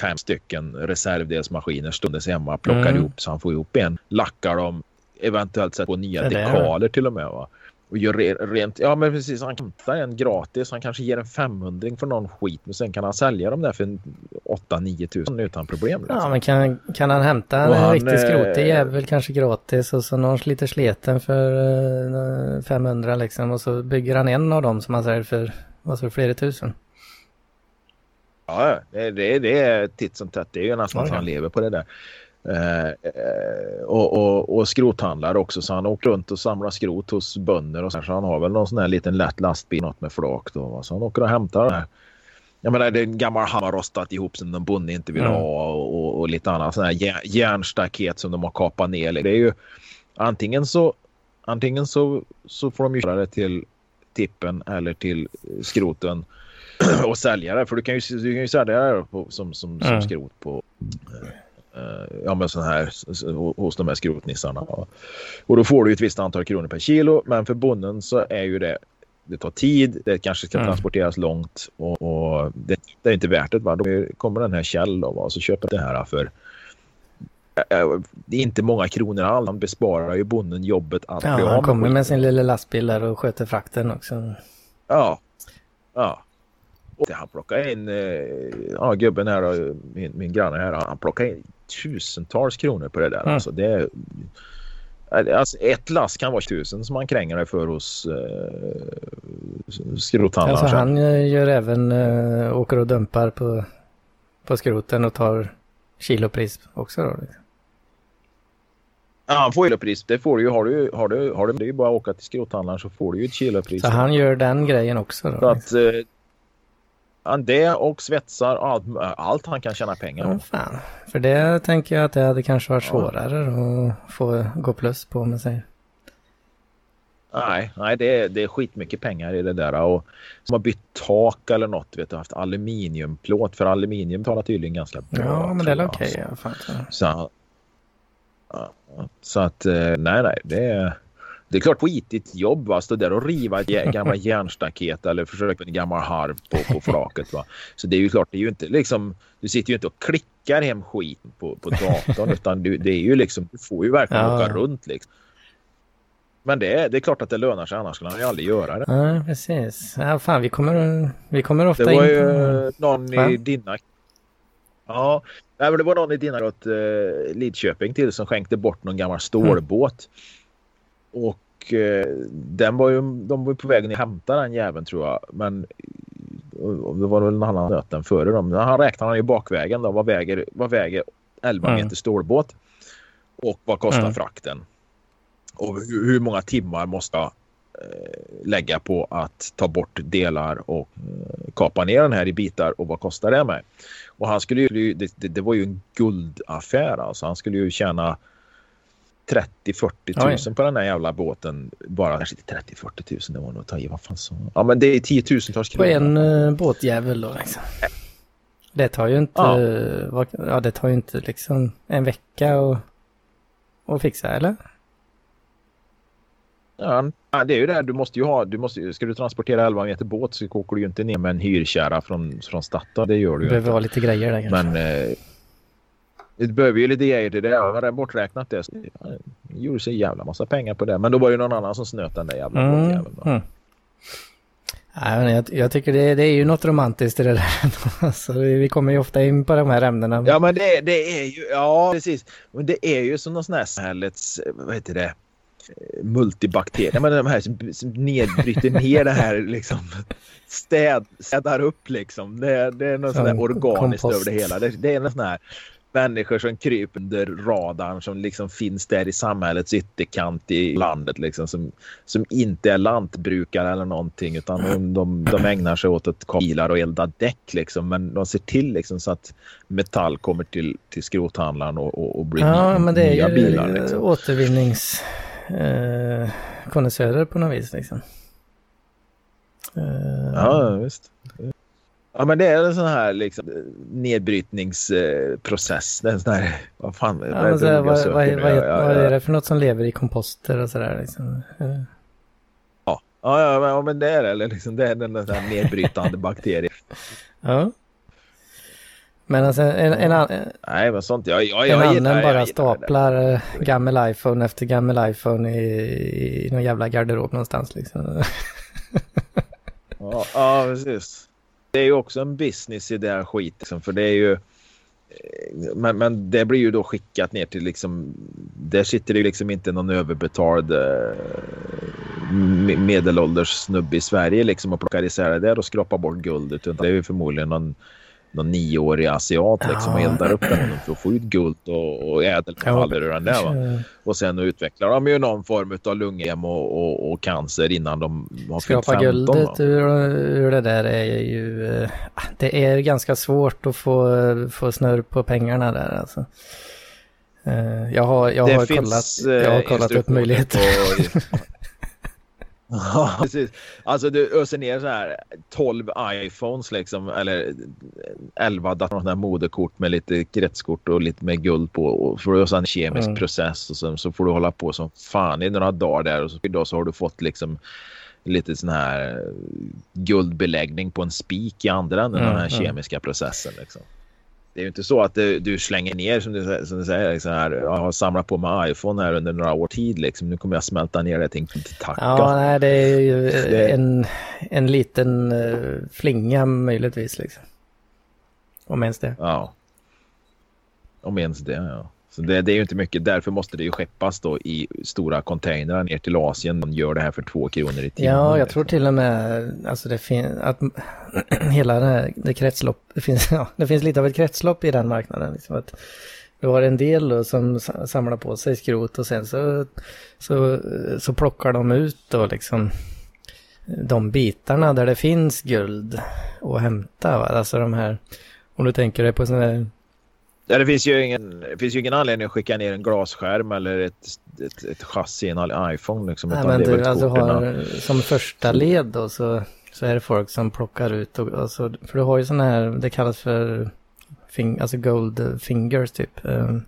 fem stycken reservdelsmaskiner stundes hemma, plockar mm. ihop så han får ihop en, lackar dem, eventuellt sätter på nya dekaler till och med va. Och gör rent, ja men precis, han hämtar en gratis, han kanske ger en 500 för någon skit men sen kan han sälja dem där för 8-9 tusen utan problem. Liksom. Ja men kan, kan han hämta en han, riktigt skrotig jävel kanske gratis och så någon lite sleten för uh, eh, 500 liksom och så bygger han en av dem som han säljer för, vad sa flera tusen. Ja, det, det, det är titt som tätt. Det är ju nästan ja, han lever på det där. Eh, eh, och, och, och skrothandlare också så han åker runt och samlar skrot hos bönder och så, så han har väl någon sån här liten lätt lastbil något med flak då så han åker och hämtar det. Jag menar det är en gammal hammar rostat ihop som de bonde inte vill mm. ha och, och, lite annat sån här järnstaket som de har kapat ner. Det är ju antingen så antingen så, så får de ju köra det till tippen eller till skroten [CLEARS THROAT] och sälja det för du kan ju, du kan ju sälja det på, som, som, mm. som skrot på Eh, ja, men sån här, hos de här skrotnissarna. Och då får du ett visst antal kronor per kilo. Men för bonden så är ju det det tar tid, det kanske ska mm. transporteras långt och, och det, det, är inte värt det. Va? Då kommer den här Kjell och så köper det här för det är inte många kronor alls. Han besparar ju bonden jobbet att ja, han kommer med sin lilla lastbil där och sköter frakten också. Ja, ja. Och han plockar in, ja gubben här, min, min granne här, han plockar in tusentals kronor på det där. Mm. Alltså det Alltså ett lass kan vara tusen som man kränger det för hos eh, skrothandlaren. Alltså han gör även, eh, åker och dumpar på, på skroten och tar kilopris också då? Liksom. Ja, han får kilopris. Det får du ju. Har du, har du, har du, det är ju bara att åka till skrothandlaren så får du ju ett kilopris. Så han gör den grejen också då? Så att, eh, han det och svetsar allt, allt han kan tjäna pengar på. Ja. För det tänker jag att det hade kanske varit svårare ja. att få gå plus på med sig. Nej, nej det, är, det är skitmycket pengar i det där. Och som har bytt tak eller något, vet du, haft aluminiumplåt. För aluminium talar tydligen ganska bra. Ja, men det är okej. Okay, alltså. så, så att, eh, nej, nej, det är... Det är klart skitigt jobb va, stå där och riva ett gammalt [LAUGHS] järnstaket eller försöka en gammal harv på, på flaket va. Så det är ju klart, det är ju inte liksom, du sitter ju inte och klickar hem skit på, på datorn [LAUGHS] utan du, det är ju liksom, du får ju verkligen ja. åka runt liksom. Men det är, det är klart att det lönar sig, annars skulle han ju aldrig göra det. Ja, precis. Ja, fan, vi kommer, vi kommer ofta in. Det var ju någon Va? i dina... Ja, men det var någon i dina åt uh, Lidköping till som skänkte bort någon gammal stålbåt. Mm. Och uh, den var ju, de var ju på väg och hämta den jäveln tror jag. Men det var väl en annan nöt än före dem. Han räknade ju bakvägen då. Vad väger, vad väger 11 mm. meter stålbåt? Och vad kostar mm. frakten? Och hur, många timmar måste jag eh, lägga på att ta bort delar och eh, kapa ner den här i bitar och vad kostar det mig? Och han skulle ju, det, det, det var ju en guldaffär alltså. Han skulle ju tjäna 30-40 tusen på den här jävla båten. Bara kanske inte 30-40 tusen, det var nog att ta i. Vad fan så? Ja men det är tiotusentals kronor. På en uh, båtjävel då liksom. Det tar ju inte, ja. Uh, ja det tar ju inte liksom en vecka att, att fixa eller? Ja, det är ju det. Du måste ju ha, du måste, ska du transportera 11 meter båt så åker du ju inte ner med en hyrkärra från, från Statoil. Det gör du ju behöver ha lite grejer där kanske. Men eh, det behöver ju lite grejer till det. Jag har borträknat det. Så jag gjorde sig jävla massa pengar på det. Men då var det någon annan som snöt den där jävla mm. båtjäveln. Mm. Ja, jag, jag tycker det, det, är ju något romantiskt i det där. alltså, [LAUGHS] vi kommer ju ofta in på de här ämnena. Ja, men det, det är ju, ja precis. Men det är ju som någon sån här samhällets, vad heter det? multibakterier, men de här som, nedbryter ner det här liksom städ, städar upp liksom. Det, det är något sånt där organiskt kompost. över det hela. Det, det är en sån här människor som kryper under radarn som liksom finns där i samhällets ytterkant i landet liksom som, som inte är lantbrukare eller någonting utan de, de, de ägnar sig åt att bilar och elda däck liksom men de ser till liksom så att metall kommer till, till skrothandlaren och, och, och blir ja, men det nya är ju bilar. Liksom. återvinnings eh, på något vis liksom. Eh, ja, visst. Ja, men det är en sån här liksom, nedbrytningsprocess. En sån här, vad fan, ja, vad, så vad, vad, vad, ja, ja, vad, är det för något som lever i komposter och sådär liksom? Ja, ja, ja, men det är det. Liksom, det är den där nedbrytande [LAUGHS] bakterien. Ja. Men alltså en, en, en, Nej, men sånt. Jag, jag, en jag, annan bara staplar gammal iPhone efter gammal iPhone i, i någon jävla garderob någonstans liksom. ja, ja, precis. Det är ju också en business i det här skit. Liksom, för det är ju... Eh, men, men det blir ju då skickat ner till liksom... Där sitter det liksom inte någon överbetald eh, medelålders snubbe i Sverige liksom och plockar isär det där och skrapar bort guldet. Utan det är ju förmodligen någon någon nioårig asiat liksom, och eldar upp den för att få ut guld och, och ädelmetaller ur den där. Va? Och sen utvecklar de ju någon form av lungem och, och, och, cancer innan de har fyllt 15. guldet ur, ur, det där är ju... Eh, det är ganska svårt att få, få snurr på pengarna där alltså. Eh, jag har, jag har kollat, jag har kollat upp möjligheter. [LAUGHS] Ja, [LAUGHS] precis. Alltså du öser ner så här 12 iPhones liksom eller 11 datorer, moderkort med lite kretskort och lite med guld på och att ösa en kemisk mm. process och sen så får du hålla på som fan i några dagar där och så, idag så har du fått liksom lite sån här guldbeläggning på en spik i andra änden mm, den här mm. kemiska processen liksom. Det är ju inte så att du, du slänger ner som du, som du säger. Liksom här, jag har samlat på mig iPhone här under några år tid. Liksom. Nu kommer jag smälta ner det till tacka. Ja, nej, det är ju [LAUGHS] det... En, en liten uh, flinga möjligtvis. Liksom. Om ens det. Ja. Om ens det, ja. Så det, det, är ju inte mycket. Därför måste det ju skeppas då i stora containrar ner till Asien. Man gör det här för två kronor i timmen. Ja, jag tror till och med alltså det att [CLEARS THROAT] hela det, här, det kretslopp, det finns, [LAUGHS] ja, det finns lite av ett kretslopp i den marknaden. Liksom att du har en del då som samlar på sig skrot och sen så, så, så plockar de ut då liksom de bitarna där det finns guld att hämta. Va? Alltså de här, om du tänker dig på sådana här Ja, det, finns ju ingen, det finns ju ingen anledning att skicka ner en glasskärm eller ett, ett, ett chassi i en iPhone. Liksom, Nej, men du alltså har, som första led då så, så är det folk som plockar ut. Och, alltså, för du har ju sådana här, det kallas för fing, alltså gold fingers typ. Um,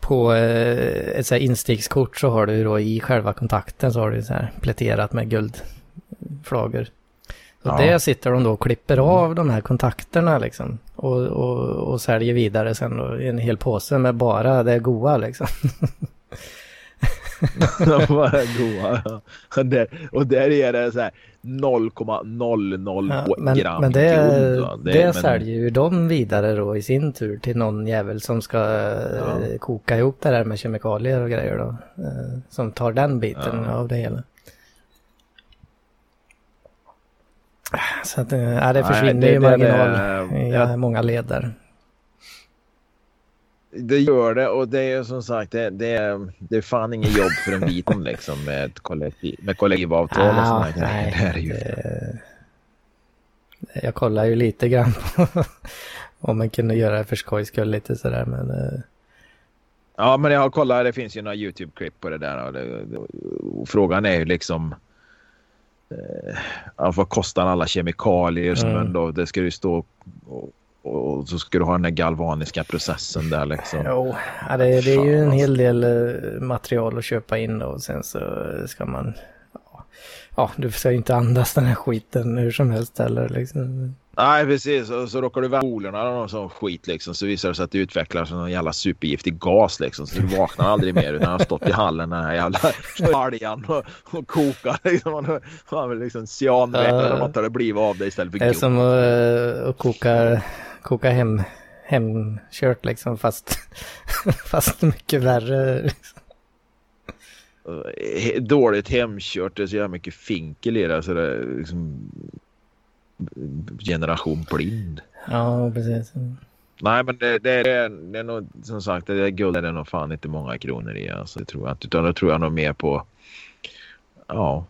på eh, ett så här så har du då i själva kontakten så har du så här pläterat med guldflagor. Så ja. det sitter de då och klipper av de här kontakterna liksom. Och, och, och säljer vidare sen i en hel påse med bara det goa liksom. [LAUGHS] de bara goa. Och, där, och där är det så här 0,002 ja, men, gram men det, grund, det, det men... säljer ju de vidare då i sin tur till någon jävel som ska ja. Eh, koka ihop det där med kemikalier och grejer då. Eh, som tar den biten ja. av det hela. Så att, eh, ja, det försvinner ju marginal det, i ja, många led där. Det gör det och det är som sagt det, det, det är fan inget jobb för en liten liksom med, kollektiv, med kollektivavtal och sådana grejer. Det är ju det, jag kollar ju lite grann på [LAUGHS] om man kunde göra det för skojs skull lite sådär men eh, Ja men jag har kollat, det finns ju några YouTube-klipp på det där och, och frågan är ju liksom eh, vad kostar alla kemikalier som mm. ändå, det ska ju stå och, och, så ska du ha den där galvaniska processen där liksom. Jo, ja, det, det är ju en hel del eh, material att köpa in och sen så ska man, ja du ska ju inte andas den här skiten hur som helst heller liksom. Nej, precis. Och så råkar du vara polerna eller någon sån skit liksom. Så visar det sig att det utvecklas någon jävla supergiftig gas liksom. Så du vaknar aldrig mer utan har stått i hallen den här jävla [LAUGHS] baljan och, och kokar liksom. Man, man liksom cyanväte eller något har det blivit av det istället för Det är som att, att koka, koka hem, hemkört liksom fast, [LAUGHS] fast mycket värre. Liksom. Dåligt hemkört, det är så jävla mycket finkel i det. Så det liksom generation blind. Ja, precis. Nej, men det, det, är, det är nog som sagt, det är guld är det nog fan inte många kronor i. Alltså, det tror jag inte. Utan då tror jag nog mer på ja,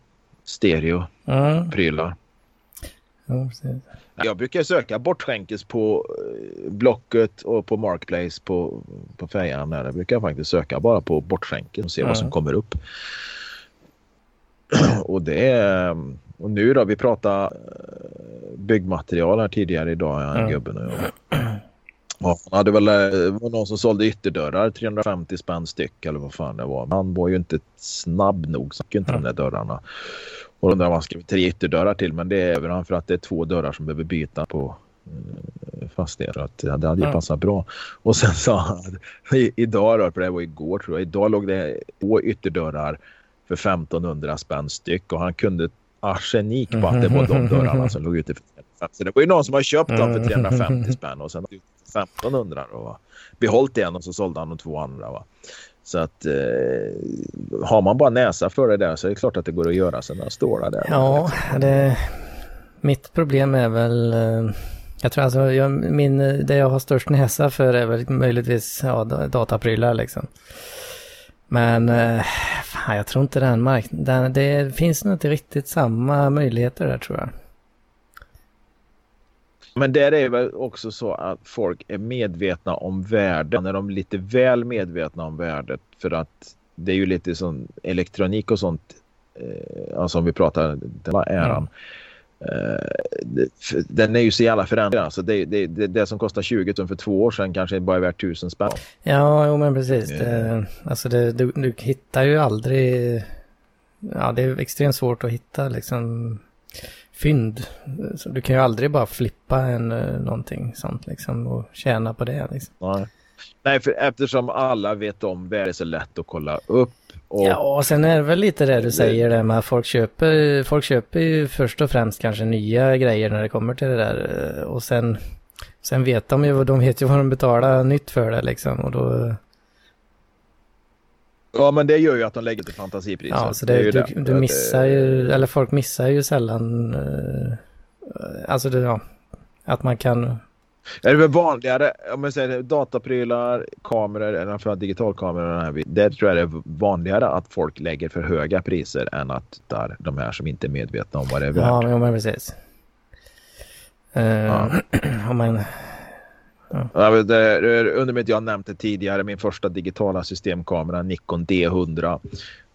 stereo, mm. prylar. Ja, precis. Jag brukar söka bortskänkes på eh, Blocket och på Marketplace på, på färjan. Där brukar jag faktiskt söka bara på bortskänkes och se mm. vad som kommer upp. [CLEARS THROAT] och det är och nu då, vi pratade eh, byggmaterial här tidigare idag, mm. gubben och jag. Ja, han hade väl, eh, var någon som sålde ytterdörrar 350 spänn styck eller vad fan det var. Han var ju inte snabb nog så han inte mm. de där dörrarna. Och undrar vad han skrev tre ytterdörrar till men det är över han för att det är två dörrar som behöver byta på eh, fastigheter. Att det hade ju mm. passat bra. Och sen sa han idag då, för det var igår tror jag, idag låg det två ytterdörrar för 1500 spänn styck och han kunde arsenik på att det var de dörrarna som låg ute. Så det var ju någon som har köpt dem för 350 spänn och sen 1500 och behållit en och så sålde han de två andra. Va? Så att eh, har man bara näsa för det där så är det klart att det går att göra sina stålar där. Ja, det, mitt problem är väl eh, jag tror alltså, jag, min, det jag har störst näsa för är väl möjligtvis ja, dataprylar liksom. Men eh, fan, jag tror inte den marknaden, det finns nog inte riktigt samma möjligheter där tror jag. Men där är väl också så att folk är medvetna om värdet. När de är lite väl medvetna om värdet. För att det är ju lite sån elektronik och sånt. Eh, alltså om vi pratar den här äran. Mm. Uh, den är ju så jävla förändrad. Alltså det, det, det, det, som kostar 20 tum för två år sedan kanske bara är värt tusen spänn. Ja, jo, men precis. Det, alltså du, du hittar ju aldrig... Ja, det är extremt svårt att hitta liksom fynd. Så du kan ju aldrig bara flippa en, eh, någonting sånt liksom och tjäna på det. Liksom. Nej. Nej, för eftersom alla vet om det är så lätt att kolla upp. Och... Ja, och sen är det väl lite det du säger det med att folk köper, folk köper ju först och främst kanske nya grejer när det kommer till det där. eh, Och sen, sen vet de ju, de vet ju vad de betalar nytt för det liksom. Och då, Ja, men det gör ju att de lägger till fantasipriser. ja, så det, ju du, det. du missar ju, eller folk missar ju sällan, eh, alltså det, ja, att man kan, Är det väl vanligare, om man säger dataprylar, kameror, eller framförallt digitalkameror, här, det tror jag det är vanligare att folk lägger för höga priser än att där, de här som inte är medvetna om vad det är värt. ja, men, precis. Eh, Ja. man, Ja, men det, det- under med att jag nämnt det tidigare, min första digitala systemkamera Nikon D100.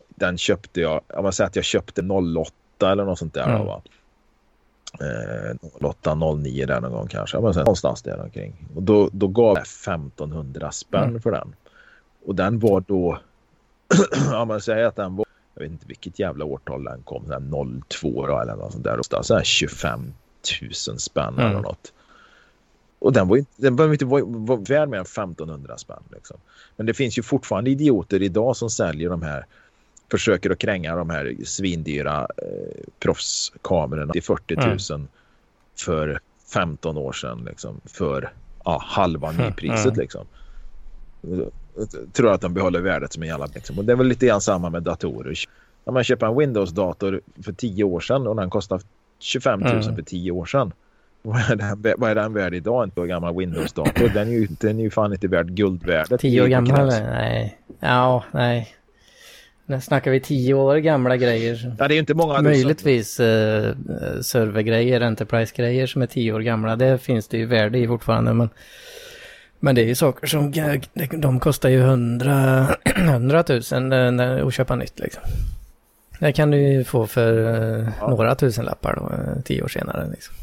Den köpte jag, om man säger att jag köpte 08 eller något sånt där. Mm. Va? Eh, 08, 09 där någon gång kanske. Men sen, någonstans där omkring. Och då, då gav jag 1500 spänn Mm. för den. Och den var då, om man säger att den var, jag vet inte vilket jävla årtal den kom, den 02 då, eller något sånt där. Och så här 25 000 spänn Mm. eller något. Och den var inte, den var inte var, var värd mer än 1500 spänn. Liksom. Men det finns ju fortfarande idioter idag som säljer de här, försöker att kränga de här svindyra eh, proffskamerorna till 40 000 Mm. för 15 år sedan. Liksom, för ja, halva Mm, nypriset. mm. Liksom. Tror att de behåller värdet som en jävla... Liksom. Och det är väl lite grann samma med datorer. När man köper en Windows-dator för 10 år sedan och den kostar 25 000 Mm. för 10 år sedan. Vad är, den, vad är den värd idag? En två gammal Windows-dator. Den är ju, den är ju fan inte värd guldvärdet. Tio år gammal? Nej. Ja, nej. När snackar vi tio år gamla grejer? Ja, det är inte många... Möjligtvis eh, servergrejer, enterprise-grejer som är tio år gamla. Det finns det ju värde i fortfarande. Men, men det är ju saker som de kostar ju hundra, [CLEARS THROAT] hundratusen eh, när- att köpa nytt liksom. Det kan du ju få för eh, Ja. några tusenlappar då, eh, tio år senare. Liksom.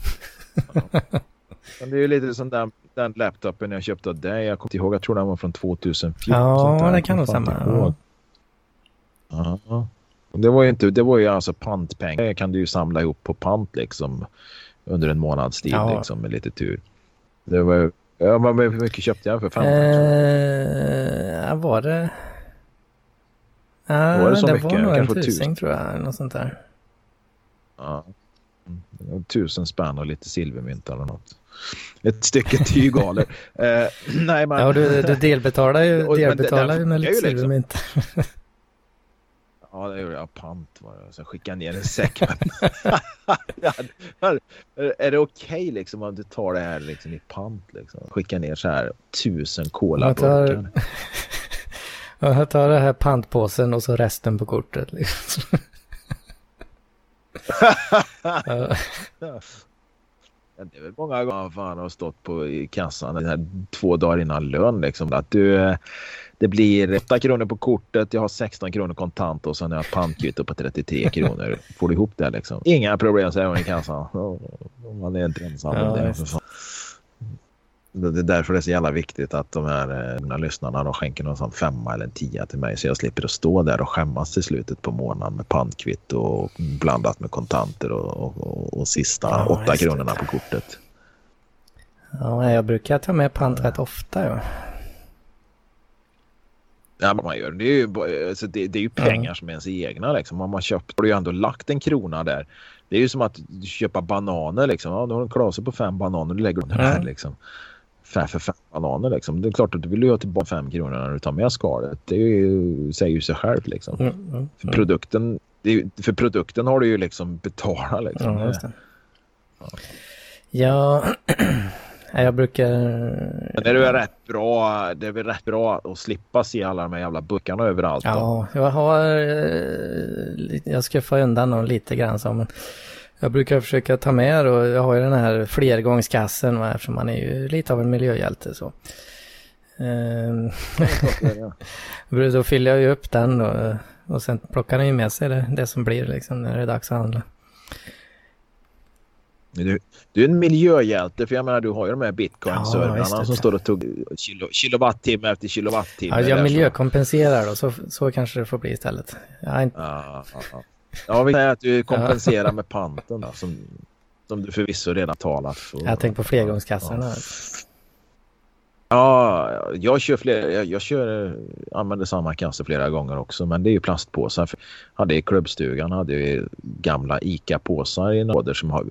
[LAUGHS] Men det är ju lite som den, den laptopen jag köpte av dig. Jag kommer inte ihåg. Jag tror den var från 2014. Ja, det kan nog stämma. Ja. Det var ju inte, det var ju alltså pantpengar. Det kan du ju samla ihop på pant liksom. Under en månads tid Ja. liksom med lite tur. Det var ju, ja, men hur mycket köpte jag för 15 Eh, ja, var det... Ja, Var det så det mycket? var nog en Kanske tusing tusen? tror jag, något sånt där. Ja. Mm. Tusen spänn och lite silvermynt eller något. Ett stycke tygaler. [LAUGHS] eh, nej, men... Ja, du, du delbetalar ju, delbetalar det ju med lite ju liksom. [LAUGHS] Ja, det gjorde jag. Pant var det. Så skickade ner en säck. [LAUGHS] Är det okej liksom om du tar det här liksom i pant? Liksom? Skicka ner så här tusen Jag [LAUGHS] Ja, Jag tar den här pantpåsen och så resten på kortet. Liksom. [LAUGHS] Ja. Det är väl många gånger fan har stått på i kassan den här två dagar innan lön liksom. Att du, eh, det blir 8 kronor på kortet, jag har 16 kronor kontant och sen har jag ett pantkvitto på 33 kronor. Får du ihop det liksom? Inga problem säger hon i kassan. Man är inte ensam om Ja, det. Det är därför det är så jävla viktigt att de här eh, lyssnarna de skänker någon sån femma eller en tia till mig så jag slipper att stå där och skämmas till slutet på månaden med pantkvitto och blandat med kontanter och, och, och sista Ja, åtta kronorna på kortet. Ja, jag brukar ta med pant rätt ofta. Ja. Ja, man gör det. är ju, alltså det, det är ju pengar som är ens egna. Liksom. Om man köpt har du ju ändå lagt en krona där. Det är ju som att köpa bananer. Liksom. Ja, du har en klase på fem bananer. Du lägger där. Mm. Liksom. Fem för fem bananer. Liksom. Det är klart att du vill ju ha tillbaka fem kronor när du tar med skalet. Det är ju, säger ju sig självt. Liksom. Mm, mm, För, mm. produkten, ju- för produkten har du ju liksom betalat. Liksom. Ja, det. Ja, [CLEARS THROAT] jag brukar... Men det är väl rätt bra, det är väl rätt bra att slippa se alla de här jävla burkarna överallt. då. Ja, jag har... eh, Jag skuffar undan dem lite grann så, men jag brukar försöka ta med och jag har ju den här flergångskassen va, eftersom man är ju lite av en miljöhjälte så. Ehm, [LAUGHS] Då fyller jag ju upp den då, och sen plockar den ju med sig det, det som blir liksom när det är dags att handla. Du, du är en miljöhjälte för jag menar du har ju de här Ja, bitcoin-servrarna det. som står och tog kilo, kilowattimme efter kilowattimme. Ja, jag där, så- miljökompenserar då, så, så kanske det får bli istället. Jag inte, Ja, ja, ja. ja vi säger att du kompenserar med panten. Då, som, Som du förvisso redan talat för. Jag tänker på flergångskassorna. Ja. Ja, jag kör fler, jag, jag kör, använder samma kasse flera gånger också men det är ju plastpåsar. För hade i klubbstugan hade vi gamla ICA-påsar i nåder som har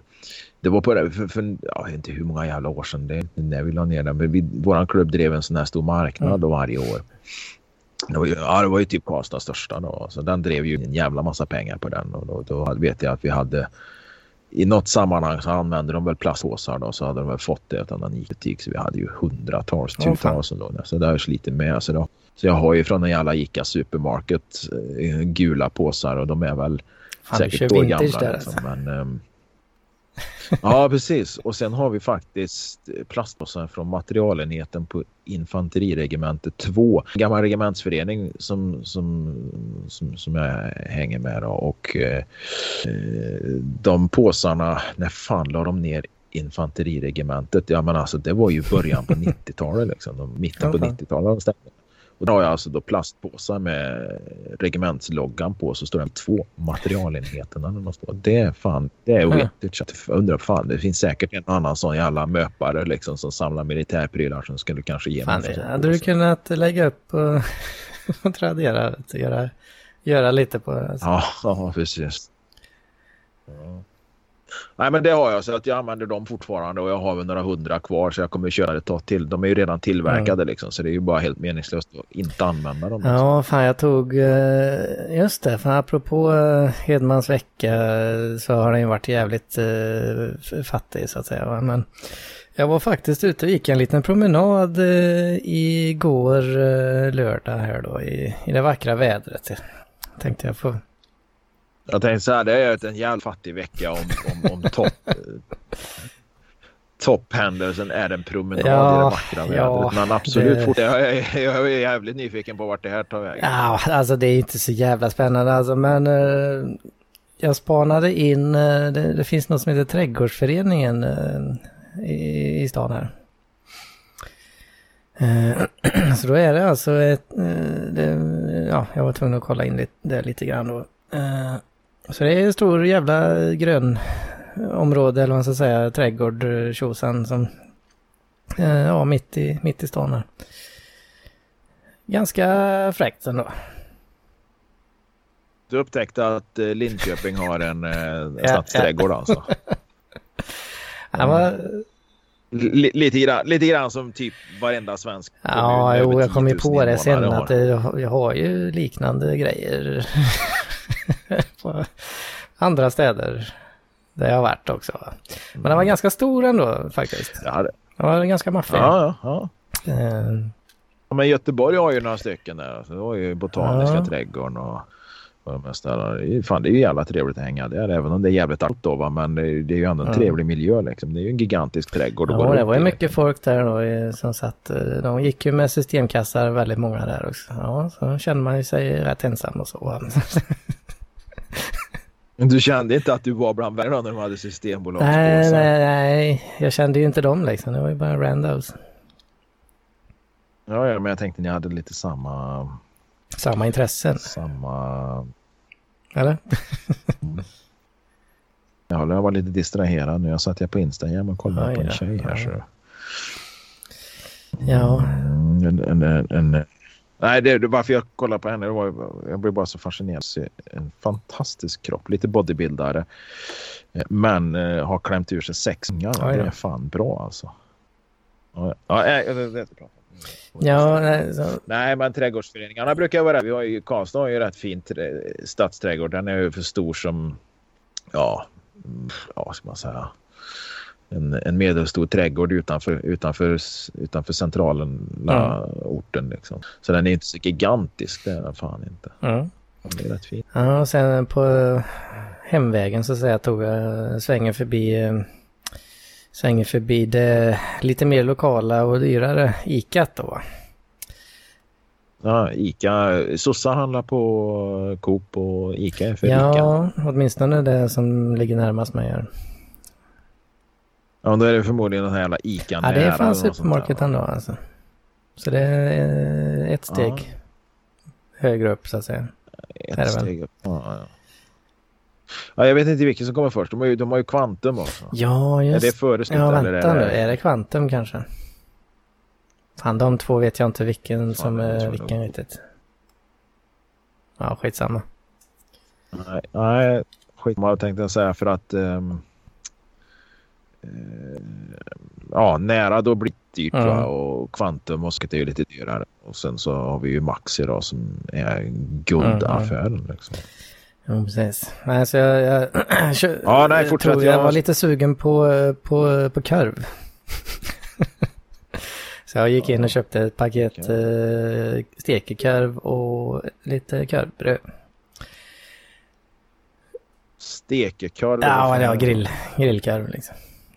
det var på det, för, för jag vet inte hur många jävla år sedan det är när vi la ner den. Men vi, våran klubb drev en sån här stor marknad mm. varje år. Det var, ju, ja, det var ju typ Karlstads största då. Så den drev ju en jävla massa pengar på den. Och då, då vet jag att vi hade i något sammanhang så använde de väl plastpåsar då så hade de väl fått det av någon butik så vi hade ju hundratals, oh, tusentals oh, så jag slitit med. Så, då, så jag har ju från en jävla Ica Supermarket eh, gula påsar och de är väl fan, säkert år gamla. Där, liksom. alltså. Men, um, [LAUGHS] ja, precis. Och sen har vi faktiskt plastpåsar från materialenheten på infanteriregementet 2. En gammal regementsförening som, som, som, som jag hänger med. Då. Och eh, de påsarna, när fan la de ner infanteriregementet? Ja, men alltså det var ju början på [LAUGHS] 90-talet. Liksom. mitten på 90-talet. Och då har jag alltså då plastpåsar med regementsloggan på så står det två materialenheterna. Det är fan, det är oetiskt. Jag undrar fan, det finns säkert en annan sån jävla möpare liksom som samlar militärprylar som skulle kanske ge fan, mig. Hade du kunnat lägga upp och, [LAUGHS] och tradera, göra, göra lite på? Alltså. Ja, ja, precis. Ja. Nej men det har jag så att jag använder dem fortfarande och jag har väl några hundra kvar så jag kommer köra ett tag till. De är ju redan tillverkade mm. liksom så det är ju bara helt meningslöst att inte använda dem. Ja, liksom. fan jag tog, eh, just det, för apropå eh, Hedmans vecka så har den ju varit jävligt eh, fattig så att säga. Men jag var faktiskt ute och gick en liten promenad igår lördag här då i, i det vackra vädret. Tänkte jag få jag tänkte så här, det är en jävla fattig vecka om, om, om topp. Topphändelsen är en promenad ja, i det vackra vädret. Ja, men absolut, det... jag, är, jag är jävligt nyfiken på vart det här tar vägen. Ja, alltså det är inte så jävla spännande alltså, men uh, jag spanade in, uh, det, det, finns något som heter Trädgårdsföreningen uh, i, i stan här. [CLEARS THROAT] så då är det alltså ett, det, ja, jag var tvungen att kolla in det, det lite grann då. Så det är en stor jävla grön område, eller vad man ska säga, trädgård, tjosan som, eh, ja, mitt i, mitt i stan här. Ganska fräckt ändå. Du upptäckte att eh, Linköping har en eh, stadsträdgård alltså? [LAUGHS] Han var... lite, grann, lite grann som typ varenda svensk Ja, jo, jag kom ju på det sen att det, jag har ju liknande grejer [LAUGHS] [LAUGHS] på andra städer där jag har varit också. Men den var ganska stor ändå faktiskt. Ja, det. Den var ganska maffig. Ja, ja. ja. Uh, men Göteborg har ju några stycken där. Alltså, det var ju Botaniska ja. trädgården och, och de här Fan, det är ju jävla trevligt att hänga där. Även om det är jävligt allt då. Va? Men det är, det är ju ändå en ja. trevlig miljö liksom. Det är ju en gigantisk trädgård. Ja, det var ju mycket folk där då som satt. Eh, de gick ju med systemkassar väldigt många där också. Ja, så kände man ju sig rätt ensam och så. Du kände inte att du var bland värre när de hade systembolagspåsar? Nej, nej, nej. Jag kände ju inte dem liksom. Det var ju bara randos. Ja, ja, men jag tänkte ni hade lite samma... Samma intressen? Samma... Eller? mm. [LAUGHS] Ja, jag var lite distraherad nu. Jag satt jag på Instagram och kollade ja, på en ja, tjej här. Så... Ja. Mm, en, en, en, Nej, det, varför jag kollar på henne, det var, jag blev bara så fascinerad. En fantastisk kropp, lite bodybuildare. Eh, men eh, har klämt ur sig sex ungar. Ja, det är fan bra alltså. Ja, ja det, det, det Ja, nej, så... nej, men trädgårdsföreningarna brukar vara... Vi har ju, Karlstad har ju rätt fint stadsträdgård. Den är ju för stor som... Ja, mm, ja vad ska man säga? en, en medelstor trädgård utanför, utanför, utanför centralen, mm. orten. Liksom. Så den är inte så gigantisk, det är den fan inte. Mm. Det är rätt fint. Ja, och sen på hemvägen så säger jag tog jag svängen förbi svänger förbi det lite mer lokala och dyrare Ica då. Ja, Ica. Sossa handlar på Coop och Ica är för ja, Ica. Ja, åtminstone det som ligger närmast mig här. Ja, då är det förmodligen den här jävla Ica Ja, det är fan supermarket ändå alltså. Så det är ett steg ja. högre upp så att säga. Ett steg upp, ja, ja. Ja, jag vet inte vilken som kommer först. De har ju, de har ju Quantum också. Ja, just Är det före snitt Ja, eller? vänta är nu. det... Är det Quantum kanske? Fan, de två vet jag inte vilken Fan, som är vilken det. riktigt. Ja, skitsamma. Nej, nej skit vad jag tänkte säga för att eh, ja, nära då blir det dyrt Mm. va? och Quantum och är ju lite dyrare. Och sen så har vi ju Maxi då som är guldaffären. Liksom. Jo, precis. Nej, så jag, jag, [CLEARS THROAT] Ja, nej, jag fortsätt. jag Jag- var lite sugen på, på, på korv. [LAUGHS] så jag gick in och köpte ett paket eh, stekekorv och lite korvbröd. Stekekorv. Ja, var grill, grillkorv liksom.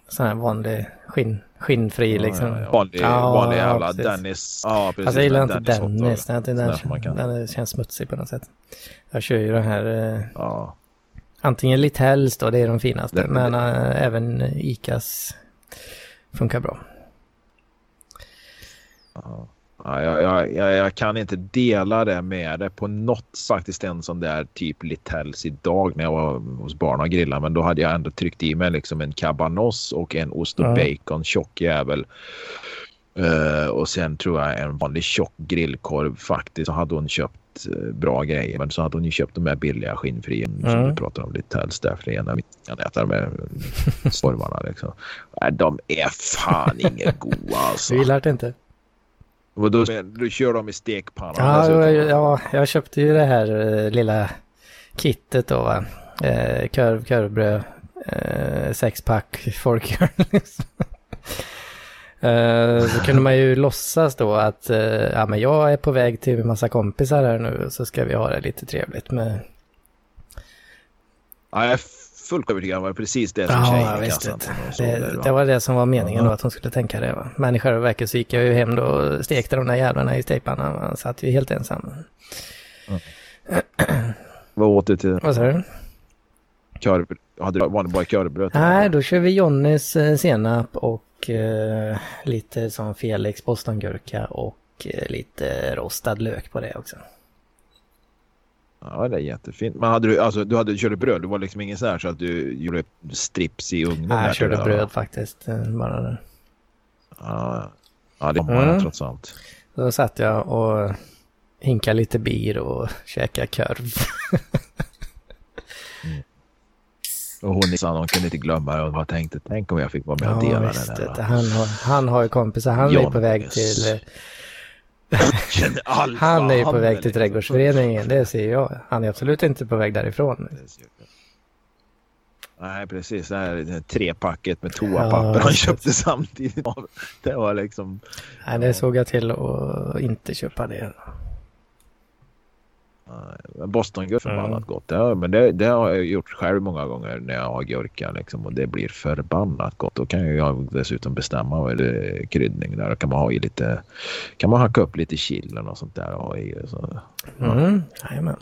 Sån här vanlig skinn, skinnfri liksom. Ja, ja, ja. Vanlig, vanlig jävla. Dennis. Ja, precis. Alltså jag gillar inte Dennis. Dennis, den, den, den, den känns smutsig på något sätt. Jag kör ju den här, eh, Ja. antingen Littells då, det är de finaste, Den- men eh, även Icas funkar bra. Ja, jag, jag, jag, kan inte dela det med det på något faktiskt en sån där typ Littells idag när jag var hos barn och grillade. Men då hade jag ändå tryckt i mig liksom en cabanos och en ost och bacon tjock jävel. Eh, och sen tror jag en vanlig tjock grillkorv faktiskt. Så hade hon köpt eh, bra grejer. Men så hade hon ju köpt de här billiga skinnfria som Mm. du pratar om Littells. Därför är en av mina kan äta med [LAUGHS] korvarna liksom. Nej, de är fan inget goda alltså. Du gillar det inte? Och då, då kör de i stekpannan Ja, dessutom. ja, ja, jag köpte ju det här eh, lilla kittet då va. Eh, korv, korvbröd, eh, sexpack [LAUGHS] folköl. liksom. Eh, så kunde man ju [LAUGHS] låtsas då att eh, ja, men jag är på väg till en massa kompisar här nu så ska vi ha det lite trevligt med... Ja, jag fullt övertygad om var precis det som Ja, tjejen du. såg Det, det, det va? var det som var meningen då, att hon skulle tänka det va. Men i själva verket så gick jag ju hem då och stekte de där jävlarna i stekpannan. Man satt ju helt ensam. Vad åt du till Vad sa du? korv? Hade du vanligt bara korvbröd? Nej, då kör vi Johnnys eh, senap och eh, lite som Felix bostongurka och eh, lite rostad lök på det också. Ja, det är jättefint. Men hade du, alltså, du hade, körde bröd? Du var liksom ingen sån här så att du gjorde strips i ugnen? Nej, jag körde bröd faktiskt. eh, Bara där. Ja, ja det var Mm. trots allt. Då satt jag och hinkade lite bir och käkade korv. Och hon sa hon kunde inte glömma det och bara tänkte tänk om jag fick vara med och Ja, dela där. du. va? han, har, han har ju kompisar. Han är ju på väg till... [LAUGHS] Han är ju på han, väg till liksom. trädgårdsföreningen, det ser jag. Han är absolut inte på väg därifrån. Nej, precis. Det här, trepacket med Ja, toapapper han precis. köpte samtidigt. [LAUGHS] Det var liksom... Nej, det såg jag till att inte köpa det. Bostongurka är förbannat Mm. gott. Har- men det, det har jag gjort själv många gånger när jag har gurka liksom, och det blir förbannat gott. Då kan jag dessutom bestämma vad det kryddning där. Då kan man ha i lite, kan man hacka upp lite chili och sånt där och ha i. Så, Mm, jajamän.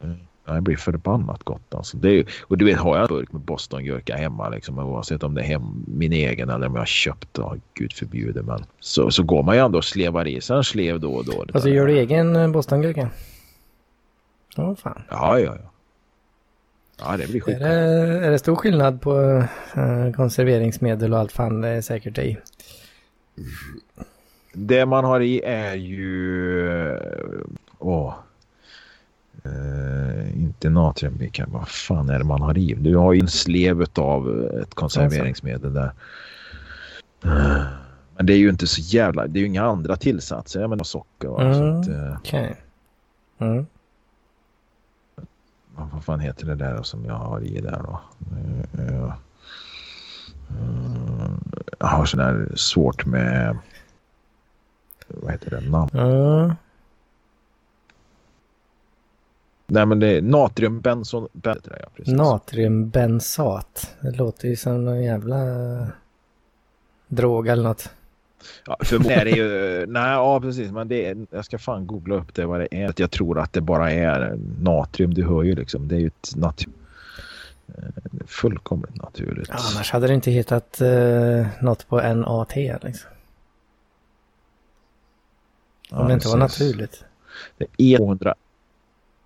ja, det blir förbannat gott alltså. Det är, och du vet, har jag en burk med bostongurka hemma liksom, oavsett om det är hem, min egen eller om jag har köpt, oh, gud förbjude men så, så går man ju ändå och slevar i sig en slev då och då. Alltså gör du egen eh, bostongurka? Ja, fan. Ja, ja, ja. Ja, det blir Är skit. det, är det stor skillnad på eh, konserveringsmedel och allt fan det är säkert i? Det man har i är ju... Åh. Eh, inte natriumbikarbonat. Vad fan är det man har i? Du har ju en slev av ett konserveringsmedel där. Eh, Men det är ju inte så jävla... Det är ju inga andra tillsatser. Jag menar socker. Så Mm. att, eh, Okej. Mm. vad fan heter det där som jag har i där då? Eh, eh, eh, jag har sån här svårt med... Vad heter det? Namn. Ja. Nej men det är natriumbenson... Ben, ja, precis. Natriumbensat. Det låter ju som en jävla drog eller något. Ja, är det ju... Nej, ja precis. Men det är, jag ska fan googla upp det vad det är. Jag tror att det bara är natrium. Du hör ju liksom. Det är ju ett natur... eh, Fullkomligt naturligt. Ja, annars hade det inte hittat uh, något på NAT liksom. Om Ja, det inte var precis. naturligt. Det är 200...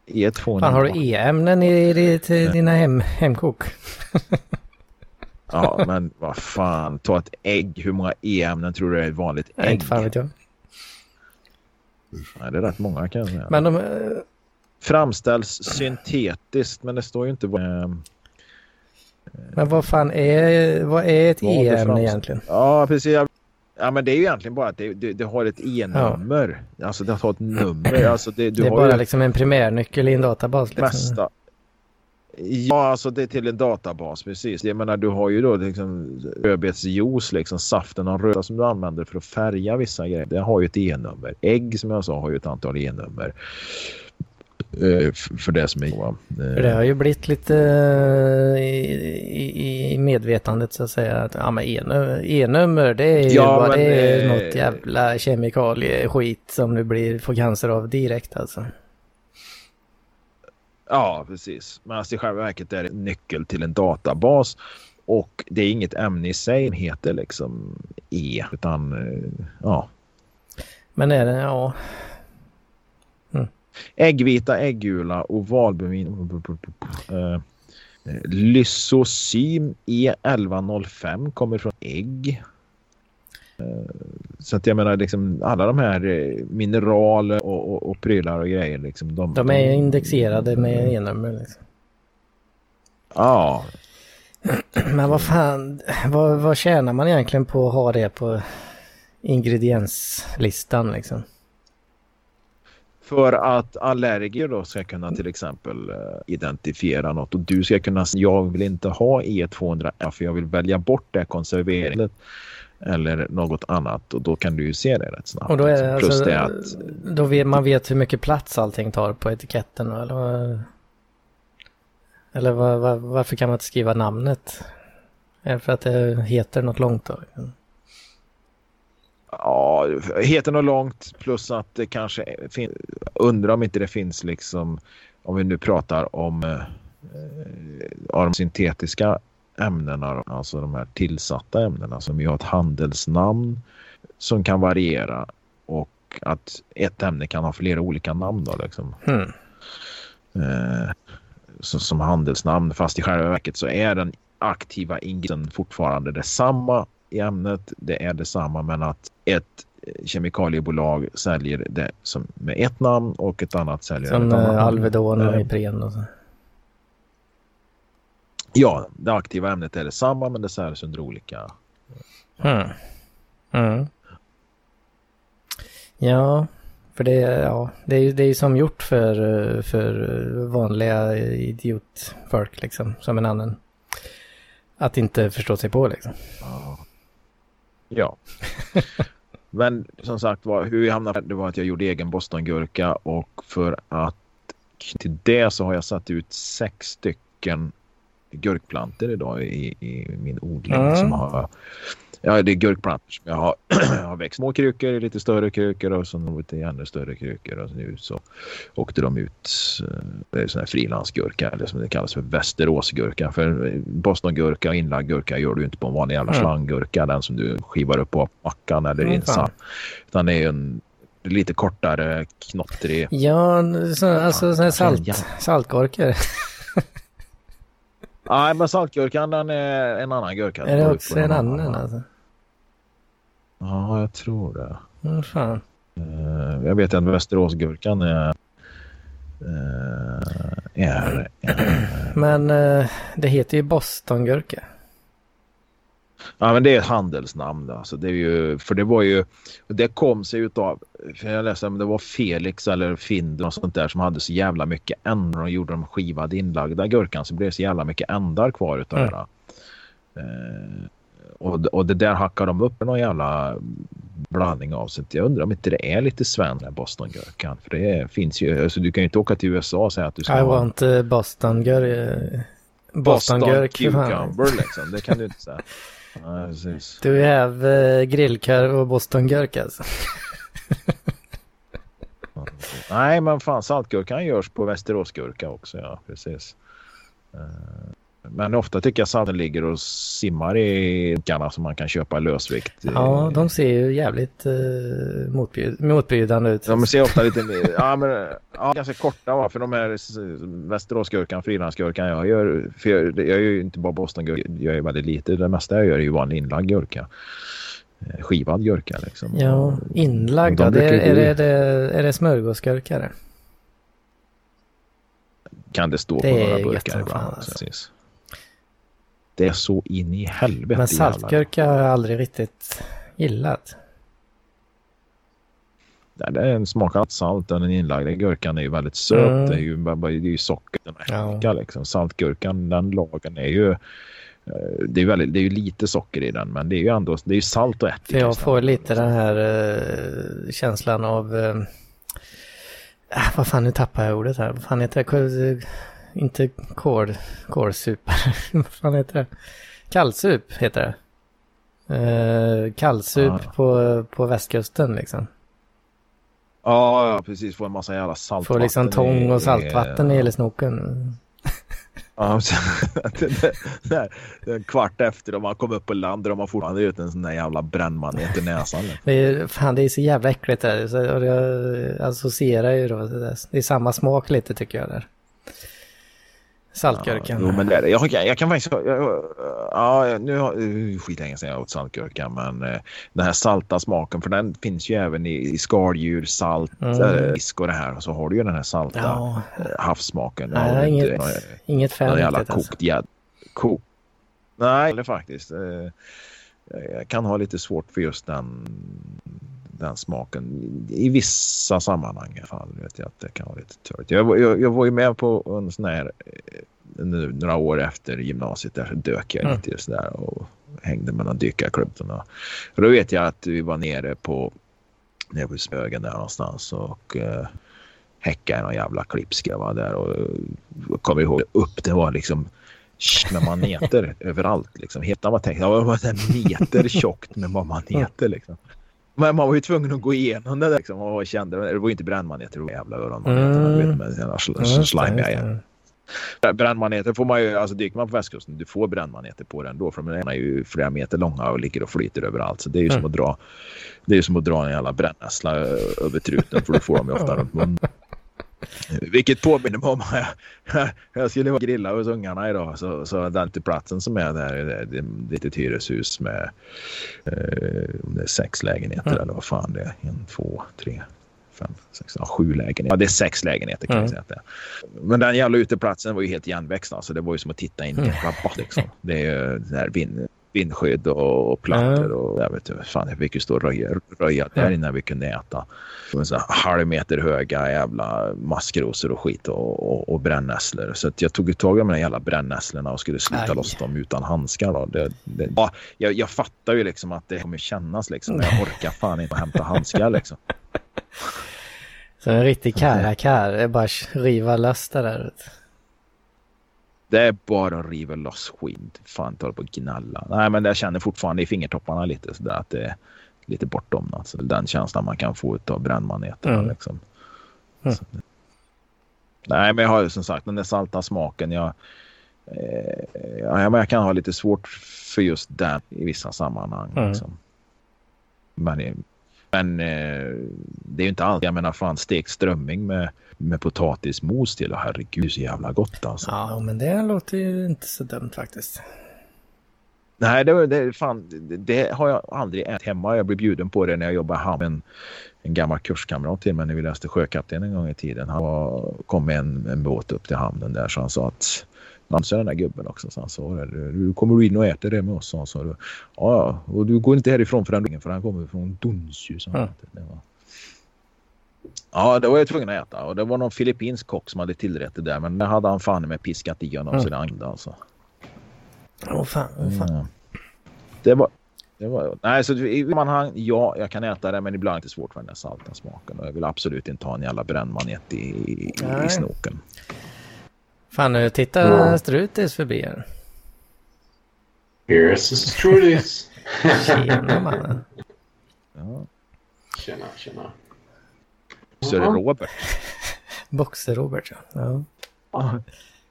E200. Fan, har du e-ämnen i, i dina hem, hemkok? [LAUGHS] Ja, men vad fan. Ta ett ägg. Hur många e-ämnen tror du är ett vanligt ägg? Inte fan vet jag. Nej, det är rätt många kan jag säga. Men de, Framställs syntetiskt, men det står ju inte vad... Eh, men vad fan är, vad är ett e-ämne egentligen? Ja, precis. Ja, men det är ju egentligen bara att det, det, det har ett e-nummer. [CLEARS THROAT] Alltså det har ett nummer. Alltså det, det är bara ju liksom en primärnyckel i en databas. Liksom. mesta. Ja, alltså det är till en databas, precis. Jag menar, du har ju då liksom rödbetsjuice, liksom saften av röda som du använder för att färga vissa grejer. Det har ju ett e-nummer. Ägg som jag sa har ju ett antal e-nummer. Eh, för det som är... det har ju blivit lite eh, i, i, medvetandet så att säga. Att, ja men e-nummer, det är ju Ja, bara men, det är eh, något jävla kemikalieskit som du blir, får cancer av direkt alltså. Ja, precis. Men alltså i själva verket är det nyckel till en databas. Och det är inget ämne i sig som heter liksom E. Utan ja. Men är det, ja. Äggvita, äggula, ovalbemin. Uh, Lysosym E1105 kommer från ägg. Eh, Så att jag menar liksom alla de här eh, mineraler och, och, och prylar och grejer liksom. De, De är indexerade med e-nummer liksom. Ja, [CLEARS THROAT] Men vad fan, vad, vad tjänar man egentligen på att ha det på ingredienslistan liksom? För att allergiker då ska kunna till exempel eh, identifiera något och du ska kunna säga jag vill inte ha E200 för jag vill välja bort det konserveringen eller något annat och då kan du ju se det rätt snabbt. Och då är Plus alltså, det att då vet man vet hur mycket plats allting tar på etiketten eller Eller vad, vad, varför kan man inte skriva namnet? Är det för att det heter något långt då? Ja, heter något långt plus att det kanske är- fin- undrar om inte det finns liksom om vi nu pratar om eh, eh, de syntetiska ämnena, alltså de här tillsatta ämnena som ju har ett handelsnamn som kan variera och att ett ämne kan ha flera olika namn då liksom. Hmm. Eh, så, som handelsnamn fast i själva verket så är den aktiva ingrediensen fortfarande detsamma i ämnet. Det är detsamma men att ett eh, kemikaliebolag säljer det som med ett namn och ett annat säljer Som ett annat eh, namn. Alvedon och Eh, Ipren och så. Ja, det aktiva ämnet är detsamma men det säljs under olika. Hmm. Mm. Ja, för det, ja, det är det är som gjort för, eh, för vanliga idiotfolk liksom, som en annan. Att inte förstå sig på liksom. Ja. [LAUGHS] men som sagt var, hur jag hamnade det var att jag gjorde egen bostongurka och för att till det så har jag satt ut sex stycken gurkplantor idag i, i min odling Mm. som har Ja, det är gurkplantor som jag har, [CLEARS THROAT] har växt. Små krukor, lite större krukor och så lite ännu större krukor. Och nu så åkte de ut. eh, Det är sån här frilansgurka eller som det kallas för västeråsgurka. För eh, bostongurka och inlagd gurka gör du inte på en vanlig jävla Mm. slanggurka. Den som du skivar upp på mackan eller Mm, insatt. fan. Utan det är en lite kortare knottrig. Ja, så, alltså sådana här salt, saltgurkor. [LAUGHS] Nej, men saltgurkan den är en annan gurka. Är det också en någon annan alltså? Ja, jag tror det. Mm, fan. Eh, jag vet att Västeråsgurkan är, eh, är Men eh, det heter ju Bostongurka. Ja men det är ett handelsnamn. Alltså det är ju, för det var ju, det kom sig utav, för jag läste om det var Felix eller Findel och sånt där som hade så jävla mycket ändar och gjorde de skivade inlagda gurkan så blev det så jävla mycket ändar kvar utav Mm. det. där. Eh, och, och det där hackar de upp någon jävla blandning av. Så jag undrar om inte det är lite sven med Bostongurkan. För det finns ju, alltså du kan ju inte åka till USA och säga att du ska I ha want uh, Bostongurk. Boston Bostongurk. för fan. cucumber liksom. Det kan du inte säga. [LAUGHS] Nej, precis. Do you have uh, grillkorv och Bostongurk alltså? [LAUGHS] Nej, men fan saltgurkan görs på västeråsgurka också. Ja, precis. Eh, Men ofta tycker jag salten ligger och simmar i gurkarna som man kan köpa lösvikt. Ja, de ser ju jävligt uh, motbjud motbjudande ut. De ser ofta lite mer, ja, men, ja, ganska korta va? För de här Västeråsgurkan, frilansgurkan jag gör, för jag, jag gör ju inte bara bostongurka, jag gör väldigt lite. Det mesta jag gör är ju vanlig inlagd gurka. Eh, skivad gurka liksom. Ja, inlagd, de det, är, det, är, det, är det smörgåsgurka det? Kan det stå det på några burkar ibland. Alltså. Det är så in i helvete. Men saltgurka har jag aldrig riktigt gillat. Nej, det är en smakar salt den inlagda gurkan är ju väldigt söt. Mm. Det, är ju, det är ju socker. Den ja. liksom. Saltgurkan, den lagen är ju... Eh, det är, väldigt, det är ju lite socker i den men det är ju ändå det är salt och ättika. Jag får lite den här uh, känslan av... Uh, vad fan, nu tappar jag ordet här. Vad fan heter det? Inte kål, kålsup. [LAUGHS] Vad fan heter det? Kallsup heter det. Eh, kallsup ja. på, på västkusten liksom. Ja, ja, precis. Får en massa jävla saltvatten. Får liksom tång och saltvatten i hela snoken. Ja, [LAUGHS] en kvart efter om man kom upp på land och man fortfarande ut en sån där jävla brännmanet i näsan. Liksom. Det är, fan, det är så jävla äckligt där. Så, och jag associerar ju då. Det är samma smak lite tycker jag där. Saltgurkan. Ja, jo, men det är det. Jag, jag, kan faktiskt... Ja, nu har skitlänge sedan jag åt saltgurka, men eh, den här salta smaken, för den finns ju även i, i skaldjur, salt, mm. fisk och det här. Och så har du ju den här salta ja. äh, havssmaken. Nej, ja, inget, inte, inget fan. Någon jävla kokt gädda. Kok. Nej, faktiskt. Eh, jag kan ha lite svårt för just den den smaken. I vissa sammanhang i alla fall vet jag att det kan vara lite törligt. Jag, jag, jag var ju med på en sån här eh, nu, några år efter gymnasiet där dök jag mm. lite sådär och hängde mellan dykarklubbarna. Och då vet jag att vi var nere på nere på Spögen där någonstans och uh, häckade någon jävla klippska var där och, och kommer ihåg upp det var liksom med maneter [LAUGHS] överallt. Liksom. Heta var tänkt, det var en meter tjockt med maneter liksom. Men man var ju tvungen att gå igenom det där liksom, och kände det var ju inte brännmaneter, det var jävla öronmaneter. Mm. Med sina sl mm, slimiga igen. Brännmaneter får man ju, alltså dyker man på västkusten, du får brännmaneter på den då. För de är ju flera meter långa och ligger och flyter överallt. Så det är ju mm. som att dra, det är som att dra en jävla brännässla över truten för då får de ju ofta runt munnen. Vilket påminner mig om att jag skulle vara grilla hos ungarna idag. Så, så den till platsen som är där, det är ett hyreshus med eh, det är sex lägenheter mm. eller vad fan det är. En, två, tre, fem, sex, ja, sju lägenheter. Ja, det är sex lägenheter kan mm. jag säga att det är. Men den jävla uteplatsen var ju helt igenväxt. Alltså, det var ju som att titta in i en rabatt liksom. Det är ju där vind, vindskydd och plattor och jag vet inte, fan jag fick ju stå och röja, röja där innan vi kunde äta. En sån halv meter höga jävla maskrosor och skit och, och, och brännässlor. Så jag tog ju tag i de här jävla brännässlorna och skulle slita Aj. loss dem utan handskar. Då. Det, det, ja, jag, jag fattar ju liksom att det kommer kännas liksom. Men jag orkar fan inte hämta handskar liksom. [LAUGHS] Så en riktig är bara riva lös det där. Det är bara att riva loss skit. Fan, ta på och gnalla. Nej, men jag känner fortfarande i fingertopparna lite sådär att det är lite bortom. Alltså, den känslan man kan få av brännmaneterna. Mm. Liksom. Mm. nej, men jag har ju som sagt den där salta smaken. Jag, eh, ja, jag kan ha lite svårt för just den i vissa sammanhang. Mm. Liksom. Men, men eh, det är ju inte allt. Jag menar fan stekt strömming med med potatismos till. Och herregud så jävla gott alltså. Ja, men det låter ju inte så dumt faktiskt. Nej, det, det, fan, det har jag aldrig ätit hemma. Jag blev bjuden på det när jag jobbade i hamn. En gammal kurskamrat till mig när vi läste sjökapten en gång i tiden. Han var, kom med en, en båt upp till hamnen där så han sa att Namsa den där gubben också. Så han sa du, du kommer in och äter det med oss. Så han sa, ja, och du går inte härifrån förrän för han kommer från Donsju. Mm. Det var, Ja, det var jag tvungen att äta. Och det var någon filippinsk kock som hade tillrätt det där. Men det hade han fan med piskat i honom mm. så det anglade alltså. Åh oh, fan, oh, fan. Mm. Det var... Det var, nej, så i sammanhang, ja, jag kan äta det, men ibland är det svårt för den där salta smaken. Och jag vill absolut inte ha en jävla brännmanet i, i, i snoken. Fan, nu tittar mm. Strutis förbi här. Here's Strutis. Tjena mannen. Ja. Tjena, tjena. Boxer-Robert. Boxer-Robert, ja. ja.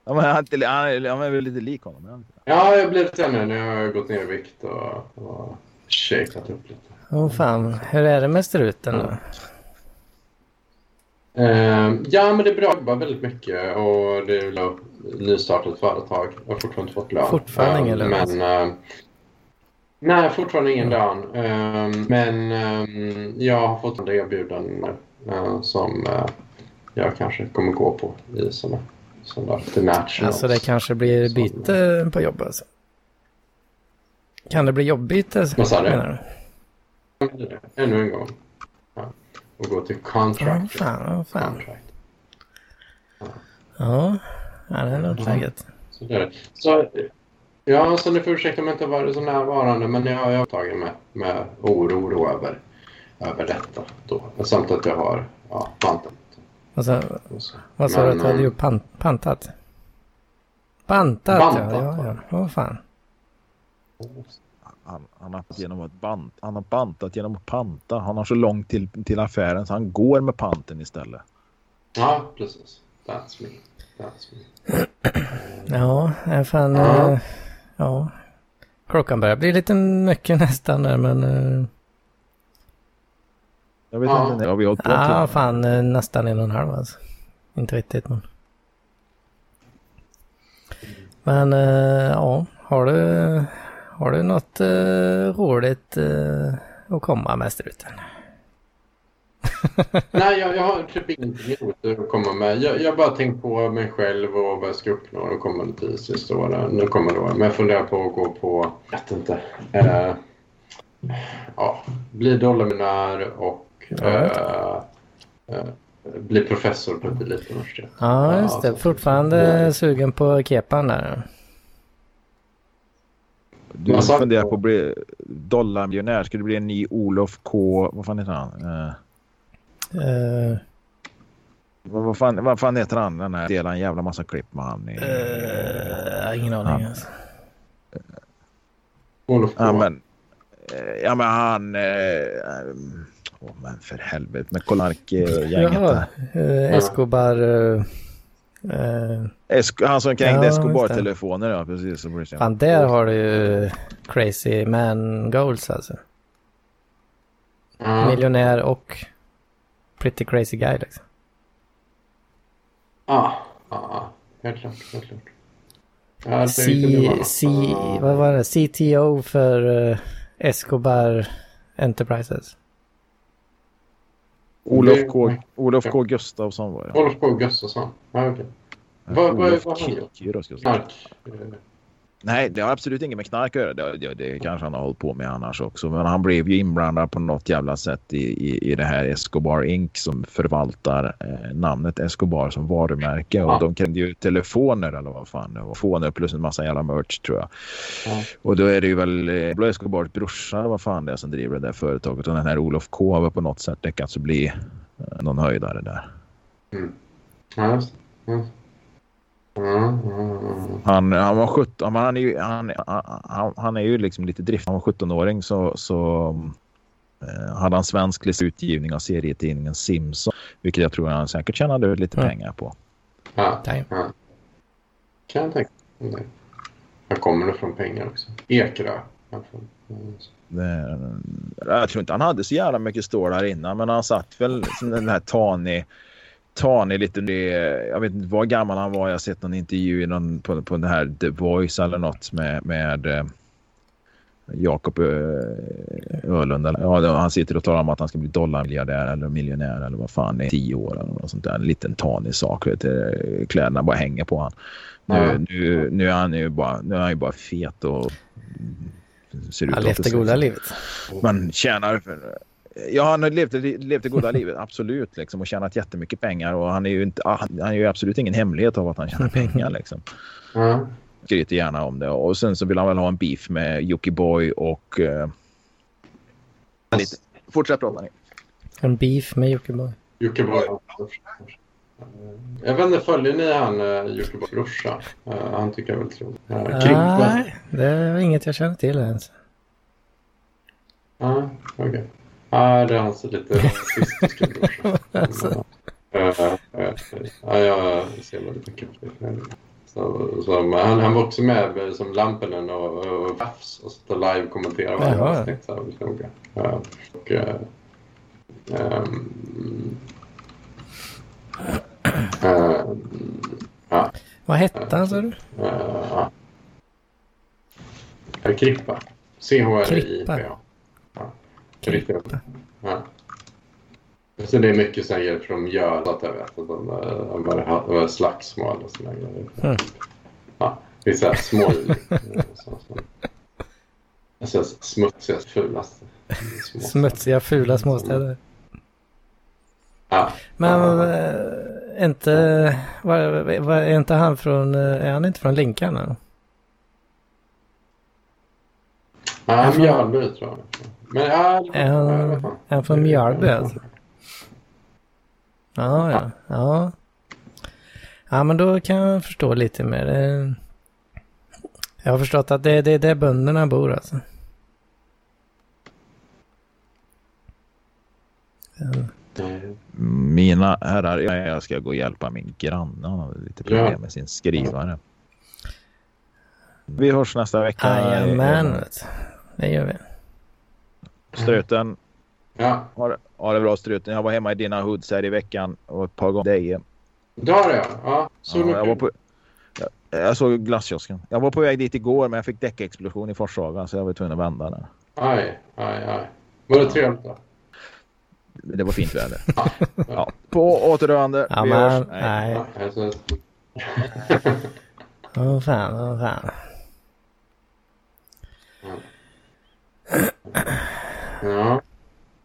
Ja, men han, är han, är- han är väl lite lik honom? är han inte det? Ja, jag blir lite nu när jag har gått ner i vikt och, och shakat upp lite. Åh fan, hur är det med struten då? Eh, ja, men det är bra. Jag jobbar väldigt mycket och det är ett nystartat företag. Jag har fortfarande inte fått lön. Fortfarande ingen lön, Men, alltså? eh, nej, fortfarande ingen lön. Eh, men jag har fått andra erbjudanden eh, som eh, jag kanske kommer gå på i sådana sådana till match. Alltså det kanske blir byte på jobb alltså. Kan det bli jobbbyte? Vad sa du? Ännu en gång. Ja. Och gå till Ja, contract. fan, ja, fan. contract. Ja, ja det är nog läget. Så det är det. Så, ja, så ni får ursäkta om jag inte varit så närvarande, men jag har tagit med, med oro då över, över detta. Då. Samt att jag har ja, pantat. Och så, och så. vad sa du att du hade eh, gjort? Pan, pantat? Bantat, Bantat, ja. ja, ja. Åh fan. Han, han, har genom att bant, han har bantat genom att panta. Han har så långt till, till affären så han går med panten istället. Ja, precis. That's me. That's me. Ja, fan. Ja. eh, Ja. Klockan börjar bli lite mycket nästan där, men... eh, Jag vet Ja. inte. Ja, vi har hållit på Ja, fan eh, nästan en och en halv alltså. Inte riktigt, men... Men, eh, ja. Har du, har du något eh, roligt eh, att komma med struten? [LAUGHS] Nej, jag, jag har typ ingenting roligt att komma med. Jag, jag bara tänkt på mig själv och vad jag ska uppnå de kommande tio sista åren. Nu kommer då. Men jag funderar på att gå på, jag vet inte, eh, ja, bli dollarmiljonär och eh, eh, bli professor på ett elituniversitet. Ja, just det. Fortfarande ja. sugen på kepan där. Du Vad sa- funderar på att bli dollarmiljonär. Skulle det bli en ny Olof K... Vad fan heter han? Eh, vad, vad, fan, vad fan heter han? Den här delar en jävla massa klipp med han. I, har ingen aning Ja. alltså. Olof K. ja, men, ja, men han... Åh, men för helvete. Med Kolark-gänget Jaha, där. eh, Escobar... Eh, Esk, han som krängde Ja. Escobar-telefoner. Ja, precis. Så blir det så. fan, där har du ju crazy man goals alltså. Ja. Miljonär och pretty crazy guy liksom. Ja, ja, helt klart. Helt klart. Ja, det C. C, vad var det? CTO för eh, Escobar Enterprises. Olof K. Olof K. Gustafsson var det. Olof K. Gustafsson. Ja, okej. Vad- vad-? Kirkos Gustafsson. Knark. Nej, det har absolut inget med knark att göra. Det, det, det kanske han har hållit på med annars också. Men han blev ju inblandad på något jävla sätt i, i, i det här Escobar Inc. som förvaltar eh, namnet Escobar som varumärke. Och Ja. de krävde ju telefoner eller vad fan det var. Telefoner plus en massa jävla merch tror jag. Ja. Och då är det ju väl eh, Escobars brorsa vad fan det är som driver det där företaget. Och den här Olof K har väl på något sätt lyckats bli eh, någon höjdare där. Ja, just. Ja. Han, han var 17, men han är ju, han, han, han är ju liksom lite drift. Han var 17-åring så, så eh, hade han svensk utgivning av serietidningen Simpson. Vilket jag tror han säkert tjänade lite Mm. pengar på. Ja, ja. Kan jag tänka mig. Jag kommer nog från pengar också. Ekerö. jag tror inte han hade så jävla mycket stålar innan men han satt väl som den här Tani Tani lite det, jag vet inte vad gammal han var. Jag har sett någon intervju i någon, på, på den här The Voice eller något med, med eh, Jakob eh, Öhlund. Ja, han sitter och talar om att han ska bli dollarmiljardär eller miljonär eller vad fan i tio år eller något sånt där. En liten tanig sak. Vet du, kläderna bara hänger på han. Nu, Ja. nu, nu är han ju bara, nu är han ju bara fet och ser ut Han levde 86. goda livet. Man tjänar... Ja, han har levt, levt det goda livet, absolut. Liksom, och tjänat jättemycket pengar. Och han är ju, inte, ah, han är ju absolut ingen hemlighet av att han tjänar [LAUGHS] pengar. Liksom. Ja. Skryter gärna om det. Och sen så vill han väl ha en beef med Jockiboi och... Eh, lite. Fortsätt prata ni. En beef med Jockiboi. Jockiboi. Jag vet inte, följer ni han uh, Jockibois brorsa? Eh, han tycker jag är väldigt rolig. Nej, det är inget jag känner till ens. Ja, okej. Ja, det är hans lite rasistiska brorsa. Alltså. Ja, jag ser väldigt mycket på det. Så, så, han, han var också med som Lampinen och, och och satt och live-kommenterade varje avsnitt. Så här, noga. Ja, och, ehm, ja, Vad hette han sa du? ja. Eh, Krippa. C-H-R-I-P-A. Krippa. Ja. Så det är mycket som hjälp från mjöl att jag vet att de eh, var slagsmål och sådana grejer. Mm. Ja, det är så här små så- så- Alltså smutsiga, fulaste. små- Smutsiga, fula småstäder. Ja. Men äh, inte, var, var, är inte han från, eh, är han inte från Linkarna? Ja, från- Mjölby tror jag. Men ja, är han från Mjölby, alltså? Ja, ja, ja. Ja, men då kan jag förstå lite mer. Jag har förstått att det, det är där bönderna bor alltså. Mina herrar, jag ska gå och hjälpa min granne. Han har lite problem Ja. med sin skrivare. Vi hörs nästa vecka. Jajamän, det gör vi. Struten, Ja, ha det, ha det bra struten. Jag var hemma i dina hoods här i veckan och ett par gånger dig. det har jag. Ja, så Ja, jag, var på, jag, jag såg glasskiosken. Jag var på väg dit igår men jag fick däckexplosion i Forshaga så jag var tvungen att vända där. Aj, aj, aj. Var det trevligt då? Det var fint väder. [LAUGHS] ja, på återhörande. Ja, Vi men, hörs. nej. Ja, Åh fan, åh fan. Ja.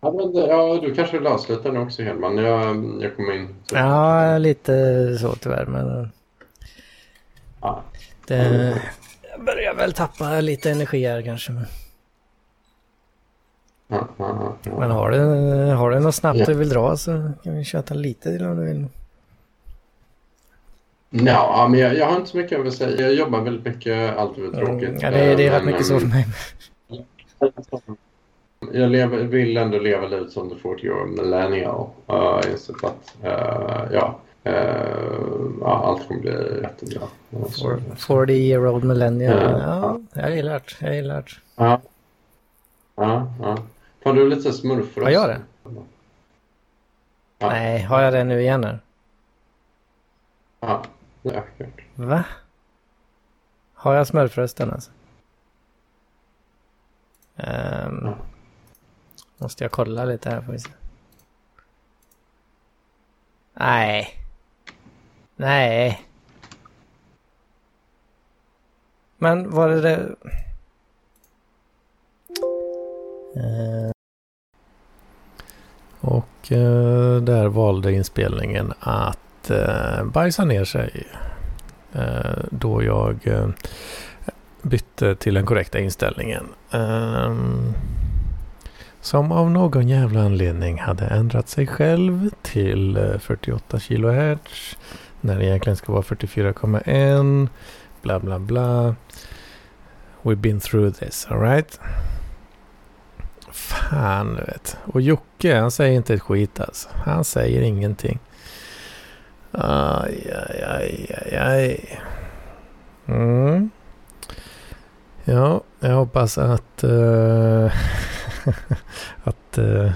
Ja, men, ja, du kanske vill avsluta nu också Hedman. Jag, jag kommer in. Ja, lite så tyvärr, men Ja. det jag börjar väl tappa lite energi här kanske. Ja, ja, ja. Men har du, har du något snabbt du vill dra så kan vi köta lite till om du vill. Ja, men jag, jag har inte så mycket att säga. Jag jobbar väldigt mycket, allt är tråkigt. Mm, Ja, det, är- det är rätt Men, mycket så för mig. [LAUGHS] Jag lever, vill ändå leva livet som the 40-year millennial. Uh, insett att uh, ja, uh, ja, allt kommer bli jättebra. Ja, så- 40 year old millennial. Ja. Ja, jag gillar det. Jag gillar det. Ja. Ja, ja. Har du lite smurf Har jag det? Ja. Nej, har jag det nu igen här? Ja, det är ökört. Va? Har jag smörfrösten alltså? Ja måste jag kolla lite här får vi se. Nej. Nej. Men var det det... Eh, Och eh, där valde inspelningen att eh, bajsa ner sig eh, då jag eh, bytte till den korrekta inställningen. Ehm, som av någon jävla anledning hade ändrat sig själv till eh, 48 kHz när det egentligen ska vara 44,1 bla bla bla. We've been through this, alright? Fan, du vet. Och Jocke, han säger inte ett skit alltså. Han säger ingenting. Aj, aj, aj, aj, aj. Mm. Ja, jag hoppas att... Uh... [LAUGHS] [LAUGHS] att... eh,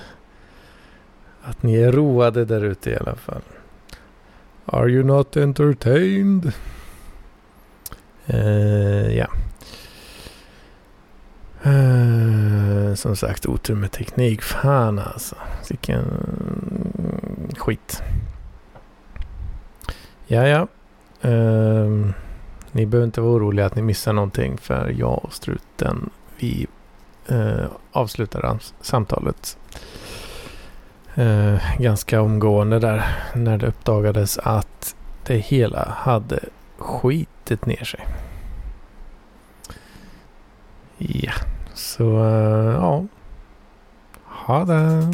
att ni är roade där ute i alla fall. Are you not entertained? Eh, ja. Eh, som sagt, otur med teknik. Fan alltså. Vilken mm, skit. Ja, ja. Ehm, ni behöver inte vara oroliga att ni missar någonting. För jag och struten, vi eh, avslutade han samtalet eh, ganska omgående där. När det uppdagades att det hela hade skitit ner sig. Ja, så eh, ja. Ha det.